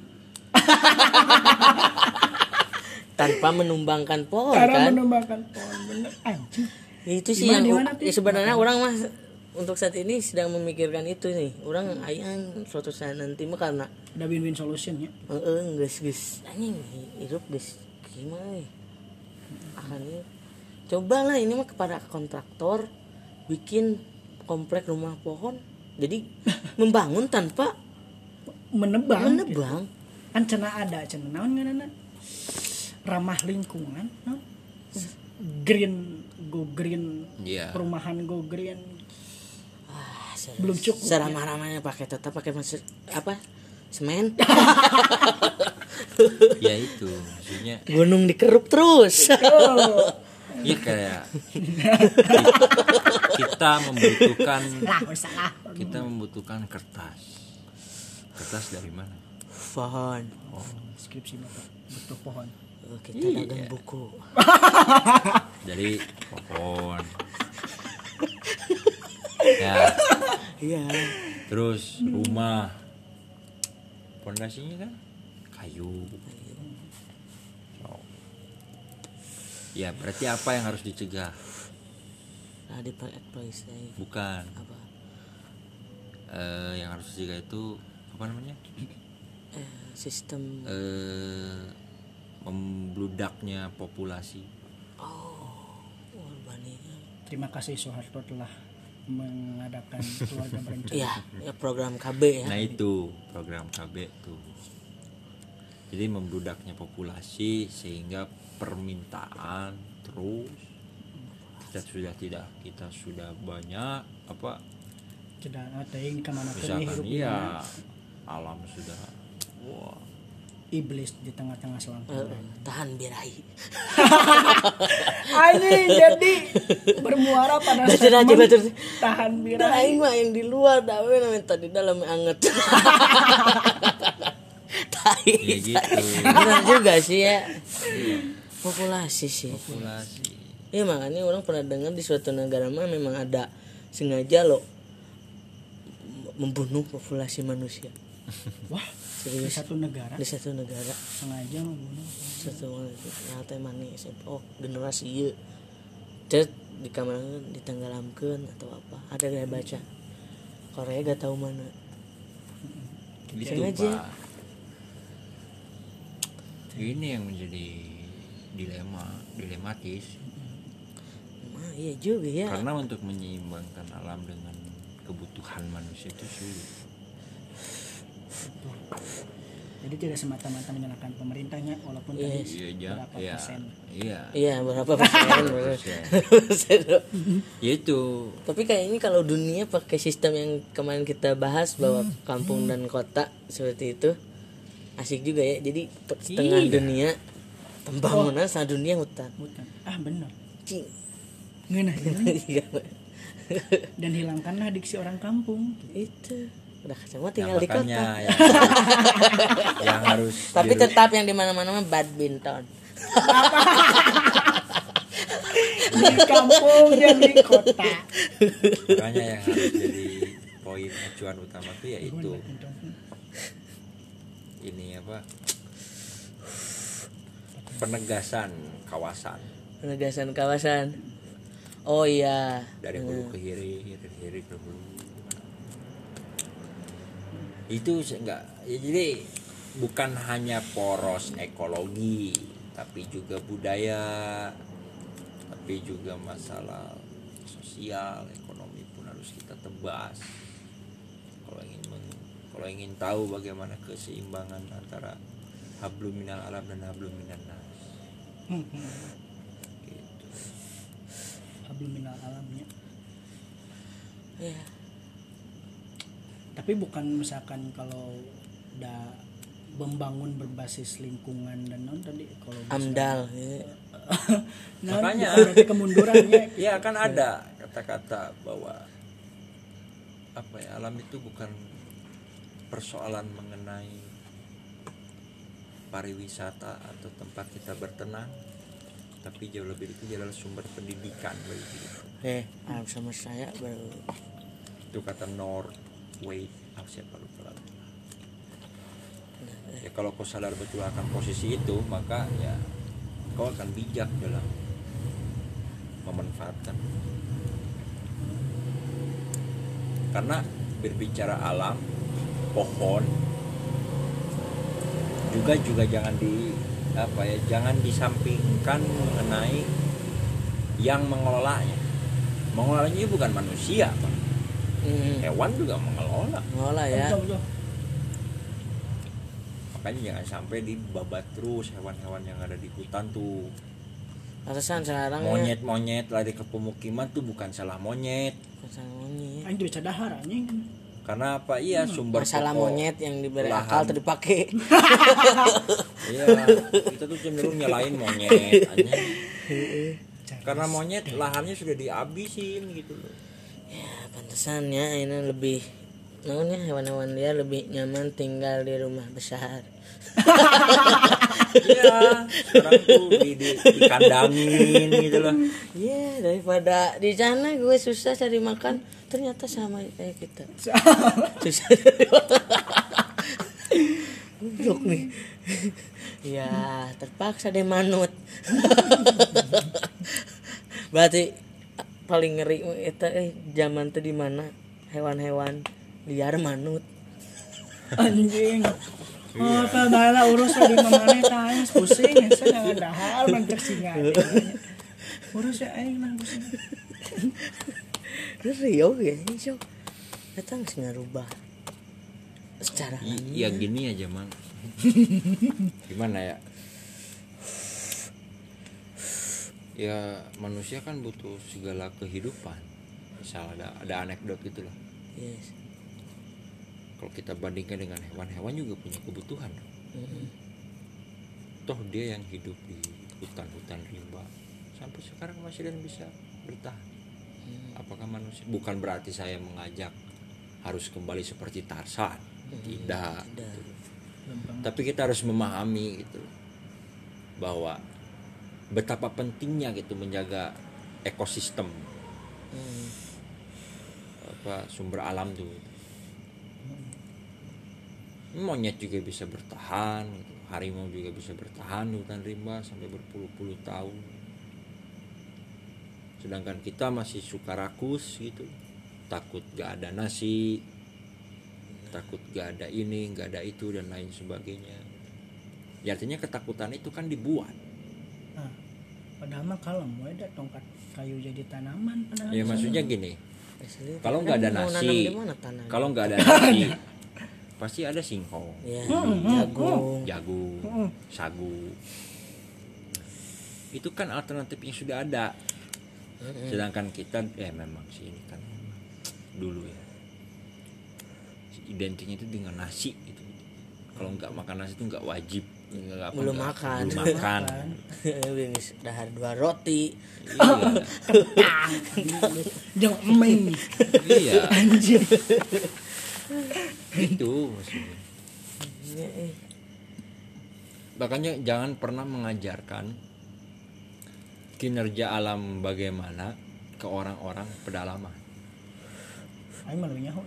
tanpa menumbangkan pohon cara kan? menumbangkan pohon bener. Anjing. Ya, itu sih yang ya sebenarnya orang mah untuk saat ini sedang memikirkan itu nih orang ayang suatu saat nanti mah karena ada win-win solution ya? Eh guys guys. Anjing hidup guys. Gimana nih akan ini. Cobalah ini mah kepada kontraktor bikin komplek rumah pohon. Jadi membangun tanpa menebang. Gitu. Kan cena ada cena naon ngaranna ramah lingkungan naon? green go green Iya. perumahan go green. Ah, Belum cukup, seramah-ramahnya pakai tetap pakai mas apa? Semen? Ya itu maksudnya. Gunung dikeruk terus. Oh ya kayak kita membutuhkan kita membutuhkan kertas. Kertas dari mana pohon. Oh skripsi bapak butuh pohon. Oh, kita Iya. dagang buku. Dari pohon. Ya. Iya. Terus rumah. Pondasinya kan kayu. So. ya berarti apa yang harus dicegah? Nah di eksploitasi bukan. Apa? Eh, yang harus dicegah itu apa namanya eh, sistem. Eh membludaknya populasi. Oh urbannya. Terima kasih Soeharto telah mengadakan keluarga berencana. Iya ya program KB ya. Nah itu program KB tuh. Jadi membludaknya populasi sehingga permintaan terus kita sudah tidak kita sudah banyak apa tidak ada yang ke mana misalkan iya alam sudah wah iblis di tengah-tengah Eh, selangkangan tahan birahi anjing jadi bermuara pada Baca aja, baca. tahan birahi aing mah yang di luar dah we namanya tadi dalam anget. Tai. ya gitu Benar juga sih ya. Populasi sih. populasi Iya makanya orang pernah dengar di suatu negara mah memang ada sengaja loh membunuh populasi manusia wah di serius satu negara. Di satu negara. Sengaja membunuh. Satu nah teh manis. Oh generasi iya cet di kamar ditenggelamkan atau apa. Ada gak baca. Korea gak tahu mana. Gitu Sengaja. pak. ini yang menjadi dilema dilematis. Nah, iya juga ya. Karena untuk menyeimbangkan alam dengan kebutuhan manusia itu sulit jadi tidak semata-mata menyalahkan pemerintahnya walaupun tadi Yes. iya ja- berapa iya. persen. Iya. Iya berapa persen? Persen. Persen. ya itu. Tapi kayaknya kalau dunia pakai sistem yang kemarin kita bahas bahwa kampung dan kota seperti itu asik juga ya. Jadi setengah Iya. dunia pembangunan setengah dunia hutan. Hutan. Ah benar Cing. Iya. dan hilangkanlah diksi orang kampung. Itu udah semua Nah, tinggal di kota. makanya yang, yang harus tapi diru- tetap yang di mana-mana mah badminton. Di kampung dan di kota. Makanya yang harus jadi poin acuan utama tuh ya itu. Ini apa? Penegasan kawasan. Penegasan kawasan. Oh iya. Dari hulu ke hilir dari hilir ke hulu. Itu enggak. Ya jadi bukan hanya poros ekologi tapi juga budaya tapi juga masalah sosial ekonomi pun harus kita tebas. Kalau ingin meng- kalau ingin tahu bagaimana keseimbangan antara hablum minal alam dan hablum minan nas gitu. Belum minal alamnya. Iya. Tapi bukan misalkan kalau udah membangun berbasis lingkungan dan non tadi kalau amdal ya. nah, Makanya. kemundurannya Ya kan ada kata-kata bahwa apa ya alam itu bukan persoalan mengenai pariwisata atau tempat kita bertenang, tapi jauh lebih itu adalah sumber pendidikan bagi kita eh alam sama saya baru itu kata Norway siapa lupa lagi. ya kalau kau sadar betul akan posisi itu maka ya kau akan bijak dalam memanfaatkan karena berbicara alam pohon juga juga jangan di apa ya jangan disampingkan mengenai yang mengelolanya mengelolanya bukan manusia. Hmm, hewan juga mengelola. Ngolah ya. Makanya jangan sampai dibabat terus hewan-hewan yang ada di hutan tuh. Atasan sekarang ya. Monyet-monyet lari ke pemukiman tuh bukan salah monyet. Masalah monyet. Anjing bisa dahar anjing. karena apa? Iya sumber masalah pokok- monyet yang diberi lahan. akal tuh dipakai. Iya kita tuh cenderung nyalain monyet anjing. karena monyet lahannya sudah dihabisin gitu loh ya pantesannya ini lebih namanya hewan-hewan dia lebih nyaman tinggal di rumah besar. Iya sekarang tuh di, di, dikandangin gitu loh. Iya daripada di sana gue susah cari makan ternyata sama kayak kita. Susah. Goblok nih. Ya terpaksa deh manut. Berarti paling ngeri itu eh zaman tuh di mana? Hewan-hewan liar manut. Anjing. Oh, tadala urus di mana tanya pusing ya saya dengan dahar mencek singa. Urus ya aing lah pusing. ngeri oke so datang sih ngerubah secara I- ya gini aja man gimana ya ya manusia kan butuh segala kehidupan. Misal ada ada anekdot gitu lah yes. Kalau kita bandingkan dengan hewan-hewan juga punya kebutuhan. Mm-mm. toh dia yang hidup di hutan-hutan rimba. Sampai sekarang masih dan bisa bertahan. Apakah manusia bukan berarti saya mengajak harus kembali seperti Tarsan tidak. Tidak. gitu. tapi kita harus memahami gitu bahwa betapa pentingnya gitu menjaga ekosistem. Hmm. apa sumber alam tuh. Monyet juga bisa bertahan gitu. harimau juga bisa bertahan hutan rimba sampai berpuluh-puluh tahun. Sedangkan kita masih suka rakus gitu. Takut gak ada nasi takut gak ada ini gak ada itu dan lain sebagainya. Ya artinya ketakutan itu kan dibuat padahal mah kalem we da tongkat kayu jadi tanaman padahal. ya maksudnya gini kalau nggak ada nasi kalau nggak ada nasi pasti ada singkong ya Hmm, jagung. jagung Mm-mm. sagu. Itu kan alternatif yang sudah ada. Sedangkan kita eh memang sih ini kan dulu ya. Identiknya itu dengan nasi gitu. Kalau nggak makan nasi itu nggak wajib nggak apa, Belum nggak- makan. belum makan Ini dahar dua roti iya Jeung eming. iya Anjing. itu maksudnya Ya, eh. makanya jangan pernah mengajarkan kinerja alam bagaimana ke orang-orang pedalaman nyaho.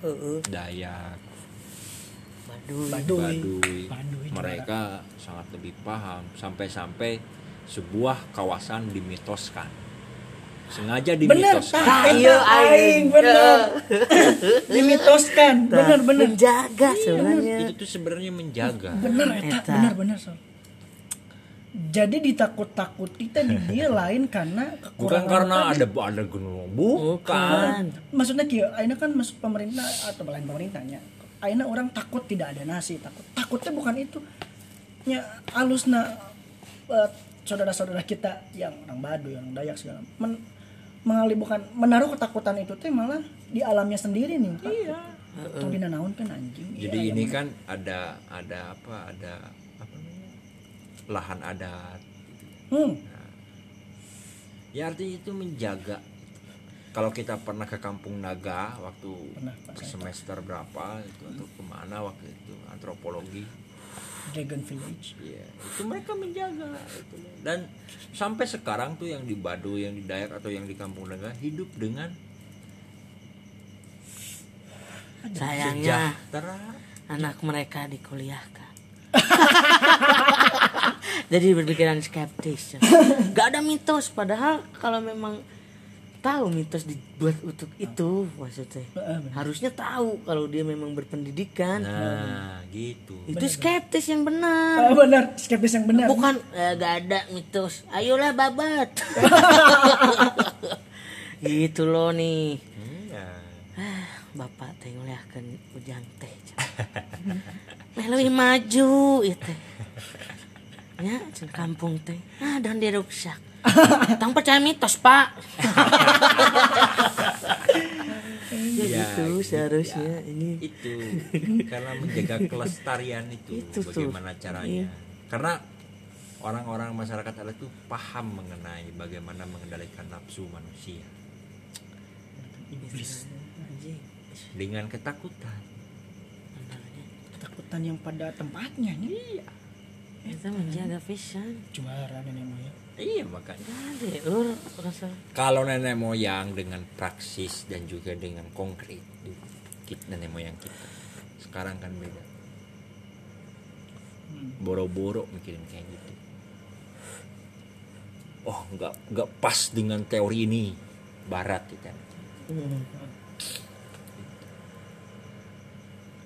Heeh. Dayak Baduy. Baduy. Baduy, Baduy mereka sangat lebih paham sampai-sampai sebuah kawasan dimitoskan sengaja Bener, dimitoskan Pak. Ayo, aing aing. bener. Dimitoskan. Bener bener. menjaga sebenarnya itu tuh sebenarnya menjaga Bener eta, bener bener so. Jadi ditakut-takuti teh di dia lain karena bukan kekurangan karena tadi. ada ada gunung bukan maksudnya kieu aina kan masuk pemerintah atau lain pemerintahnya aina orang takut tidak ada nasi takut. Takutnya bukan itu. Nya alusna eh, saudara-saudara kita yang orang Baduy orang Dayak segala men, mengalih bukan menaruh ketakutan itu teh malah di alamnya sendiri nih Pak. iya. Atau di nanaun kan anjing. Jadi Iya, ini iya. kan ada ada apa ada apa namanya lahan adat. Hmm. ya artinya itu menjaga kalau kita pernah ke Kampung Naga waktu Pernah, Pak, saya semester berapa itu atau ke mana waktu itu antropologi. Dragon Village. Iya, itu mereka menjaga itu. Dan sampai sekarang tuh yang di Baduy, yang di Dayak atau yang di Kampung Naga hidup dengan sayangnya sejahtera. anak mereka dikuliahkan jadi berpikiran skeptis. Gak ada mitos padahal kalau memang tahu mitos dibuat untuk itu maksudnya. Harusnya tahu kalau dia memang berpendidikan. Nah, gitu. itu skeptis yang benar. Ah, benar skeptis yang benar. Bukan eh, gak ada mitos. Ayolah babat. Gitu loh nih. Iya. Ah, bapak teh nguliahkeun ujang teh leuwih maju ieu teh. Ya kampung teh. Ah dan dia rusak tang percaya mitos pak. Ya Ya, gitu gitu seharusnya ini. Itu karena menjaga kelestarian itu, Itu tuh. bagaimana caranya. Karena orang-orang masyarakat adat itu paham mengenai bagaimana mengendalikan nafsu manusia. Dengan ketakutan. Ketakutan yang pada tempatnya nih kita menjaga pisan juara nenek moyang iya makanya. Lur rasa kalau nenek moyang dengan praksis dan juga dengan konkret di kit- nenek moyang kita sekarang kan beda. Boro-boro mikirin kayak gitu. Oh nggak nggak pas dengan teori ini. Barat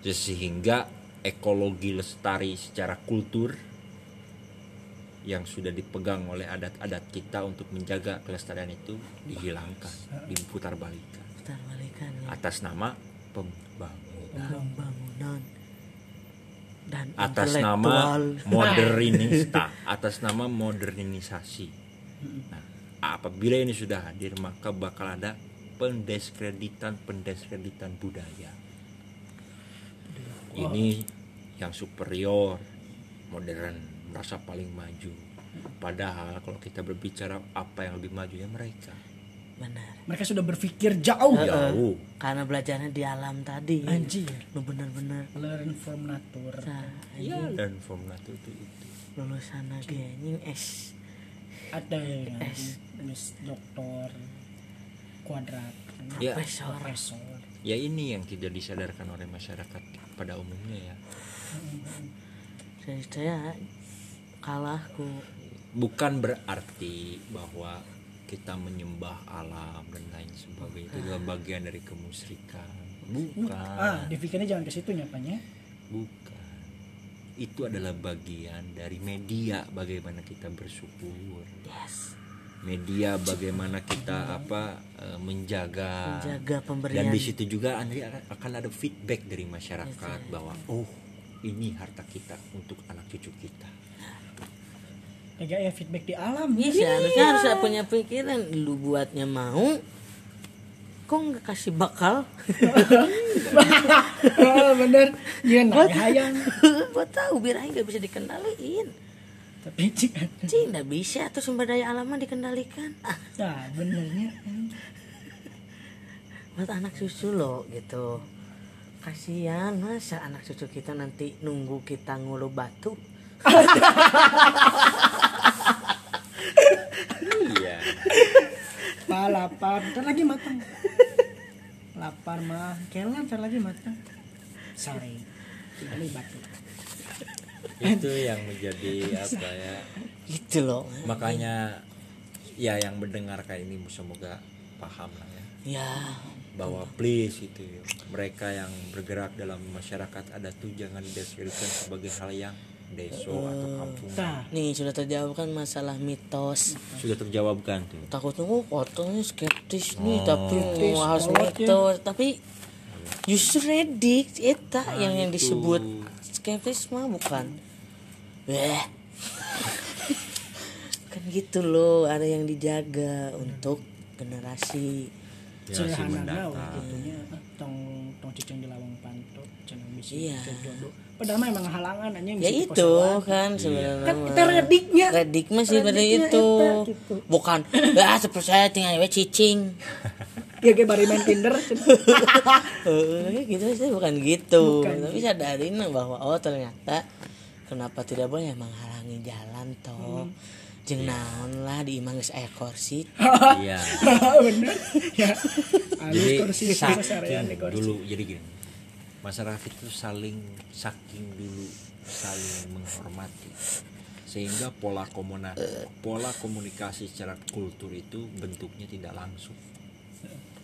Jadi sehingga ekologi lestari secara kultur yang sudah dipegang oleh adat-adat kita untuk menjaga kelestarian itu dihilangkan, diputar balikan putar balikan ya. atas nama pembangunan, pembangunan dan atas nama modernista, atas nama modernisasi. Nah, apabila ini sudah hadir maka bakal ada pendeskreditan pendeskreditan budaya. Ini yang superior, modern, merasa paling maju. Padahal kalau kita berbicara apa yang lebih maju ya mereka. benar mereka sudah berpikir jauh Jauh. karena belajarnya di alam tadi anjir lu bener-bener learn from nature nah, Ya, dan formula itu itu. itu. lulusan lagi anjing S ada yang S. Miss doktor kuadrat Ya. profesor profesor Ya ini yang tidak disadarkan oleh masyarakat pada umumnya ya. saya kalahku Bukan berarti bahwa kita menyembah alam dan lain sebagainya itu adalah bagian dari kemusyrikan. Bukan. ah dipikirnya jangan ke situ nyapanya Bukan. Itu adalah bagian dari media bagaimana kita bersyukur. yes Media bagaimana kita apa eh, menjaga menjaga dan pemberian di situ juga nanti akan akan ada feedback dari masyarakat bahwa oh ini harta kita untuk anak cucu kita. Kayak ya feedback di alam. Iya, seharusnya harus punya pikiran. Lu buatnya mau kok nggak kasih bakal? Oh, bener. Iya nah hayang buat tahu biar aja nggak bisa dikendaliin. Tapi cik Cing nggak bisa tuh sumber daya alam mah dikendalikan. Ah. Nah benernya. Buat anak cucu lo gitu. Kasihan masa anak cucu kita nanti nunggu kita ngulu batu Iya. Pak lapar, ntar lagi matang. Lapar mah, kelan ntar lagi matang. Sore, kali batu. itu yang menjadi apa ya gitu loh makanya ya yang mendengarkan ini semoga paham lah ya ya bahwa please itu mereka yang bergerak dalam masyarakat ada tuh jangan dideskripsikan sebagai hal yang deso atau kampung Nah, nih sudah terjawabkan masalah mitos sudah terjawabkan tuh takutnya oh fotonya skeptis nih Oh. tapi Skeptis, mau harus ya. mitos tapi justru redik eta yang yang itu. disebut skeptis mah bukan Weh. kan gitu loh ada yang dijaga untuk generasi generasi sederhana mendatang tong tong cicing di lawang panto cenah bisa Iya. jodoh. Padahal mah emang halangan anjing ya itu kan sebenarnya. Kan kita rediknya. redik mah sih pada Rediknya itu. eta, gitu. bukan. Ah seperti saya tinggal we cicing. Ya kayak bari main Tinder. Eh, gitu sih bukan gitu. Bukan tapi sadarin bahwa oh ternyata kenapa tidak boleh menghalangi jalan toh. Jeng naon lah di imang geus aya kursi iya. Bener. Ya. Jadi kursi dulu jadi gini masyarakat itu saling saking dulu saling menghormati. Sehingga pola komunikasi pola komunikasi secara kultur itu bentuknya tidak langsung.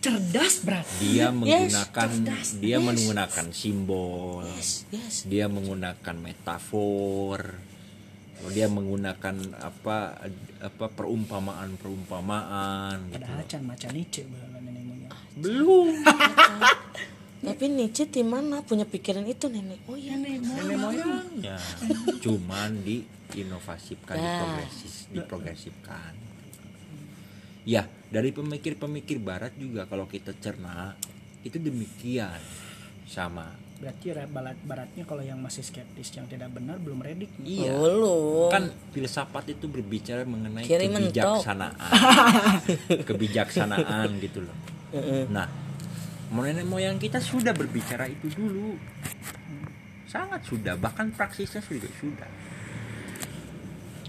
Cerdas berarti. Dia menggunakan cerdas, dia yes. menggunakan simbol. Yes yes. Dia menggunakan metafor. Dia menggunakan apa apa perumpamaan perumpamaan gitu macan belum tapi Nietzsche di mana? Punya pikiran itu nenek. Oh iya nenek moyang. Ya cuman diinovasifkan Nah. diprogresis diprogresifkan. Ya dari pemikir-pemikir barat juga kalau kita cerna itu demikian. Sama. Berarti ra- barat baratnya kalau yang masih skeptis yang tidak benar belum ready iya. Belum. Kan filsafat itu berbicara mengenai Kiri kebijaksanaan. Kebijaksanaan gitu loh. Nah nenek moyang kita sudah berbicara itu dulu. Sangat sudah bahkan praksisnya sudah sudah.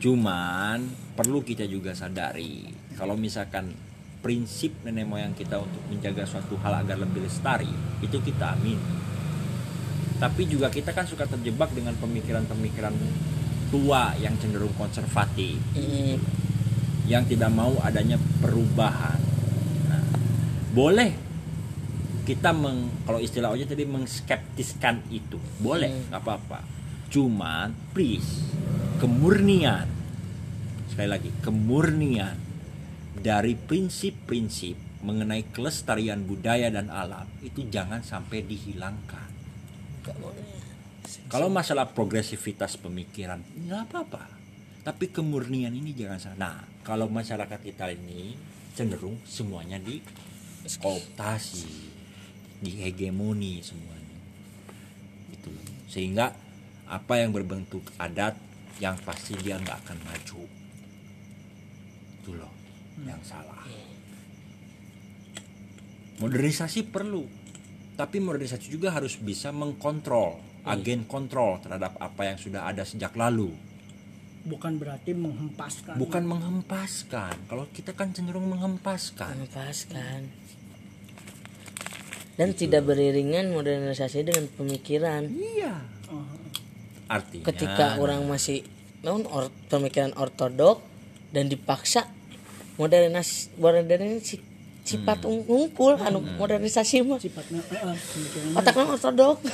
Cuman perlu kita juga sadari kalau misalkan prinsip nenek moyang kita untuk menjaga suatu hal agar lebih lestari itu kita amin. Tapi juga kita kan suka terjebak dengan pemikiran-pemikiran tua yang cenderung konservatif. Mm, yang tidak mau adanya perubahan. Nah, boleh kita meng, kalau istilah aja tadi mengskeptiskan itu, boleh Hmm. nggak apa-apa. Cuman please kemurnian sekali lagi kemurnian dari prinsip-prinsip mengenai kelestarian budaya dan alam itu jangan sampai dihilangkan. nggak boleh. Kalau masalah progresivitas pemikiran nggak apa-apa, tapi kemurnian ini jangan salah. Nah, kalau masyarakat kita ini cenderung semuanya di kooptasi, di hegemoni semuanya, itu sehingga apa yang berbentuk adat yang pasti dia nggak akan maju, itu loh yang salah. Modernisasi perlu, tapi modernisasi juga harus bisa mengkontrol agen kontrol terhadap apa yang sudah ada sejak lalu. Bukan berarti menghempaskan. Bukan menghempaskan. Kalau kita kan cenderung menghempaskan. Melepaskan. Dan tidak beriringan modernisasi dengan pemikiran. Iya. Oh, artinya. Ketika orang masih naon or, pemikiran ortodok dan dipaksa modernis modernisasi sifat Hmm. unggul anu modernisasi mah. Sifatnya pemikiran otaknya ortodok.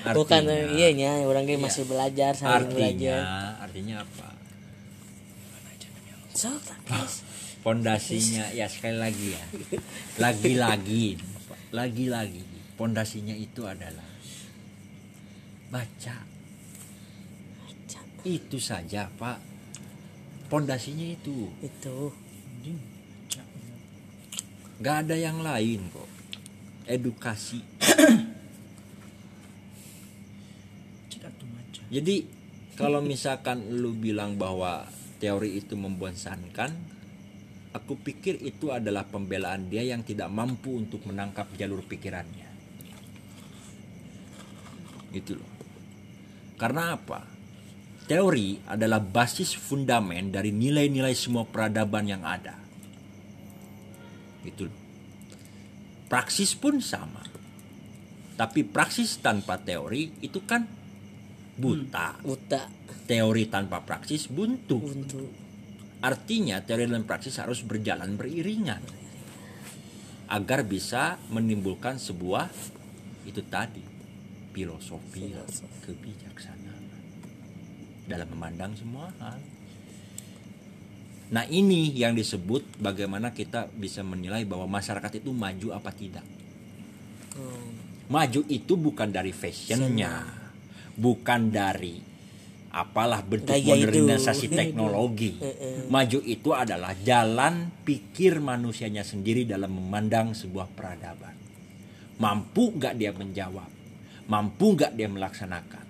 Bukan iya nya orang ge masih belajar sambil artinya belajar. artinya apa? So pondasinya ya sekali lagi ya. Lagi-lagi lagi-lagi. Pondasinya itu adalah baca. Itu saja pak. Pondasinya itu. Itu. Nggak ada yang lain kok. Edukasi. Jadi kalau misalkan lu bilang bahwa teori itu membosankan aku pikir itu adalah pembelaan dia yang tidak mampu untuk menangkap jalur pikirannya. Gitu loh. Karena apa? Teori adalah basis fundamen dari nilai-nilai semua peradaban yang ada. Gitu loh. Praksis pun sama. Tapi praksis tanpa teori itu kan buta. Buta. Teori tanpa praksis buntu. Untuk artinya teori dan praksis harus berjalan beriringan agar bisa menimbulkan sebuah itu tadi filosofi kebijaksanaan dalam memandang semua hal. Nah ini yang disebut bagaimana kita bisa menilai bahwa masyarakat itu maju apa tidak. Maju itu bukan dari fashionnya. bukan dari apalah bentuk Gaya itu. modernisasi teknologi. Maju itu adalah jalan pikir manusianya sendiri dalam memandang sebuah peradaban. Mampu nggak dia menjawab? Mampu nggak dia melaksanakan?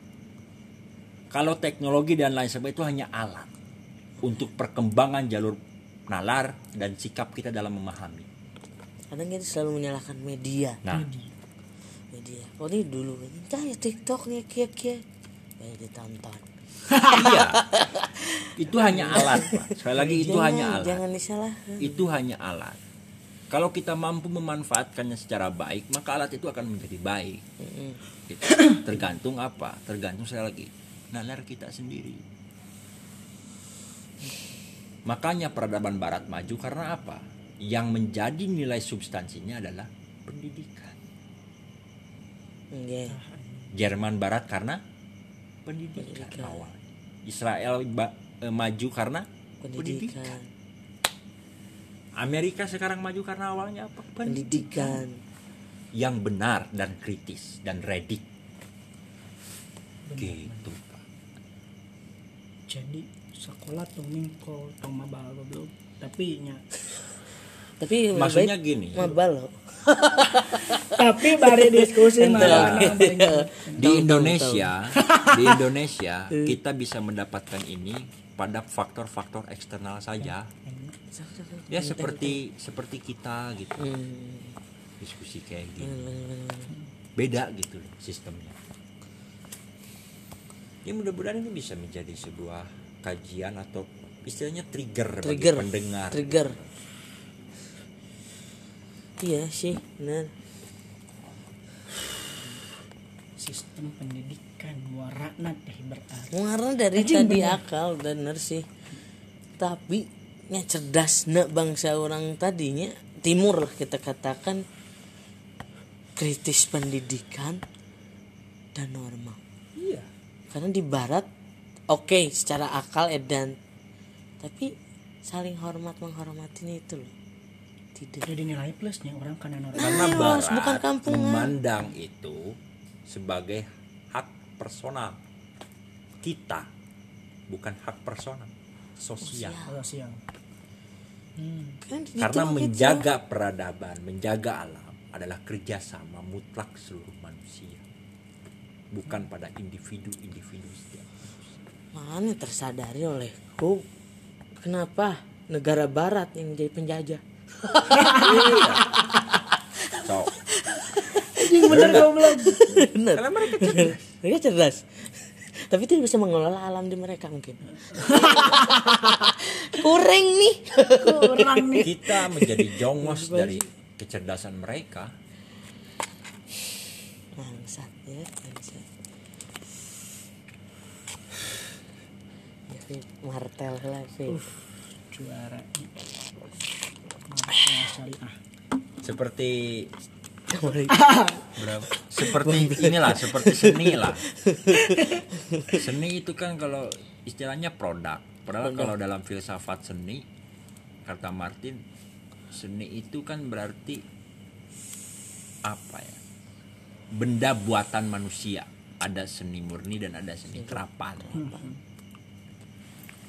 Kalau teknologi dan lain sebagainya itu hanya alat untuk perkembangan jalur nalar dan sikap kita dalam memahami. Kadang kita selalu menyalahkan media. Nah. Media. Pokoknya dulu entah ya TikTok nih kia kia. Banyak ditonton iya. Itu hanya alat pak. Sekali lagi itu Jangan- hanya alat. jangan disalahkan itu hanya alat. Kalau kita mampu memanfaatkannya secara baik maka alat itu akan menjadi baik. Gitu. tergantung apa? Tergantung sekali lagi nalar kita sendiri. Makanya peradaban barat maju karena apa? Yang menjadi nilai substansinya adalah pendidikan. Iya. Jerman barat karena pendidikan, Pendidikan. awal Israel ba- eh, maju karena pendidikan. pendidikan. Amerika sekarang maju karena awalnya apa? Pendidikan. Yang benar dan kritis dan redik gitu Pak. jadi sekolah tuh mingko tong mabal goblok. Tapi nya tapi maksudnya gini. mabal tapi bari diskusi malah di Indonesia di Indonesia kita bisa mendapatkan ini pada faktor-faktor eksternal saja. Ya seperti seperti kita gitu. Hmm, diskusi kayak gini. Beda gitu loh sistemnya. Ya mudah-mudahan ini bisa menjadi sebuah kajian atau istilahnya trigger, trigger. bagi pendengar. Trigger iya sih benar. Sistem pendidikan warna teh berarti. Mengarah dari Anjing, tadi bener. akal bener sih. Tapi nya cerdas bangsa orang tadinya timur lah kita katakan. Kritis pendidikan dan norma. Iya. Karena di barat oke secara akal edan. Tapi saling hormat menghormatin itu loh jadi nilai plusnya orang kan orang karena Ayo, barat bukan kampungan. memandang itu sebagai hak personal kita bukan hak personal sosial. Sosial. Hmm. kan karena timur kita- menjaga peradaban menjaga alam adalah kerjasama mutlak seluruh manusia. Bukan pada individu-individu setiap makanya tersadari olehku kenapa negara barat yang jadi penjajah anjing bener goblok bener. Karena mereka cerdas. Mereka cerdas. Tapi tidak bisa mengelola alam di mereka mungkin. Kurang nih. Kurang nih. Kita menjadi jongos dari kecerdasan mereka. Bangsat ya bangsat. Ya martel lah sih juara. Martel syariah seperti berapa? Seperti inilah seperti seni lah. Seni itu kan kalau istilahnya produk. Padahal kalau dalam filsafat seni kata Martin seni itu kan berarti apa ya? Benda buatan manusia. Ada seni murni dan ada seni terapan.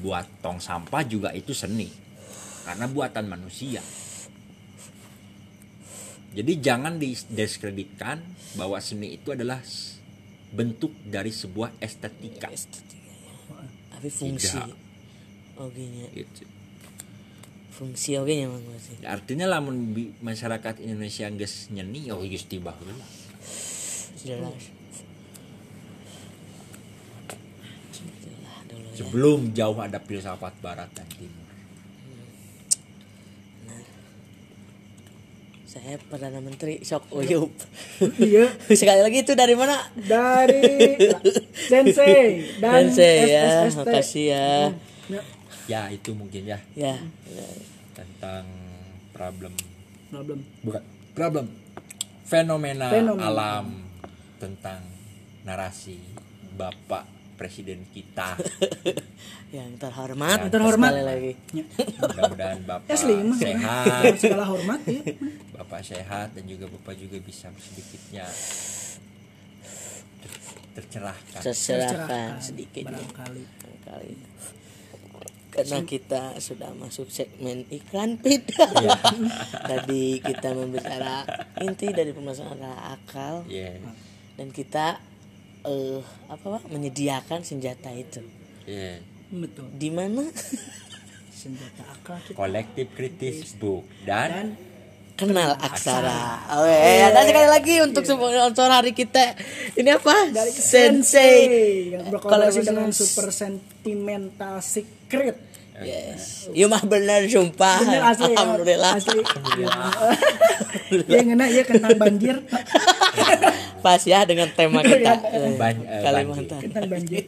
Buat tong sampah juga itu seni. Karena buatan manusia jadi jangan didiskreditkan bahwa seni itu adalah bentuk dari sebuah estetika. tapi fungsi Tidak. oke nya Gitu. fungsi oke nya mang sih Artinya lamun masyarakat Indonesia geus nyeni oh geus tiba heula. jelas. Sebelum jauh ada filsafat barat dan timur. Saya perdana menteri Sok Uyup. Iya. Sekali lagi itu dari mana? Dari Sensei. Dan Sensei ya. Makasih ya. Ya, Ya itu mungkin ya. Ya. Tentang problem. Problem. Bukan problem. Fenomena, Fenomena. alam tentang narasi Bapak Presiden kita. yang terhormat Yang terhormat. sekali lagi Ya. Mudah-mudahan Bapak Asli mah. sehat, segala hormat ya Bapak sehat dan juga Bapak juga bisa sedikitnya ter- tercerahkan. terserahkan sedikitnya barangkali kali karena kita sudah masuk segmen iklan pit Iya. tadi kita membicara inti dari pembahasan adalah akal Iya, dan kita eh apa Pak, menyediakan senjata itu iya. betul di mana senjata akal kita Kolektif kritis book dan, dan kenal aksara. Oke, ada sekali lagi untuk sponsor hari kita. Ini apa? dari Sensei. Sensei yang Kolaborasi berkolaborasi dengan- Super Sentimental Secret. Yes. Iya mah bener sumpah. Bener asli. ya. Alhamdulillah. Asli. Ya ngena ya kentang banjir. Pas ya dengan tema kita. Ban- eh, Kalimantan. Kentang banjir.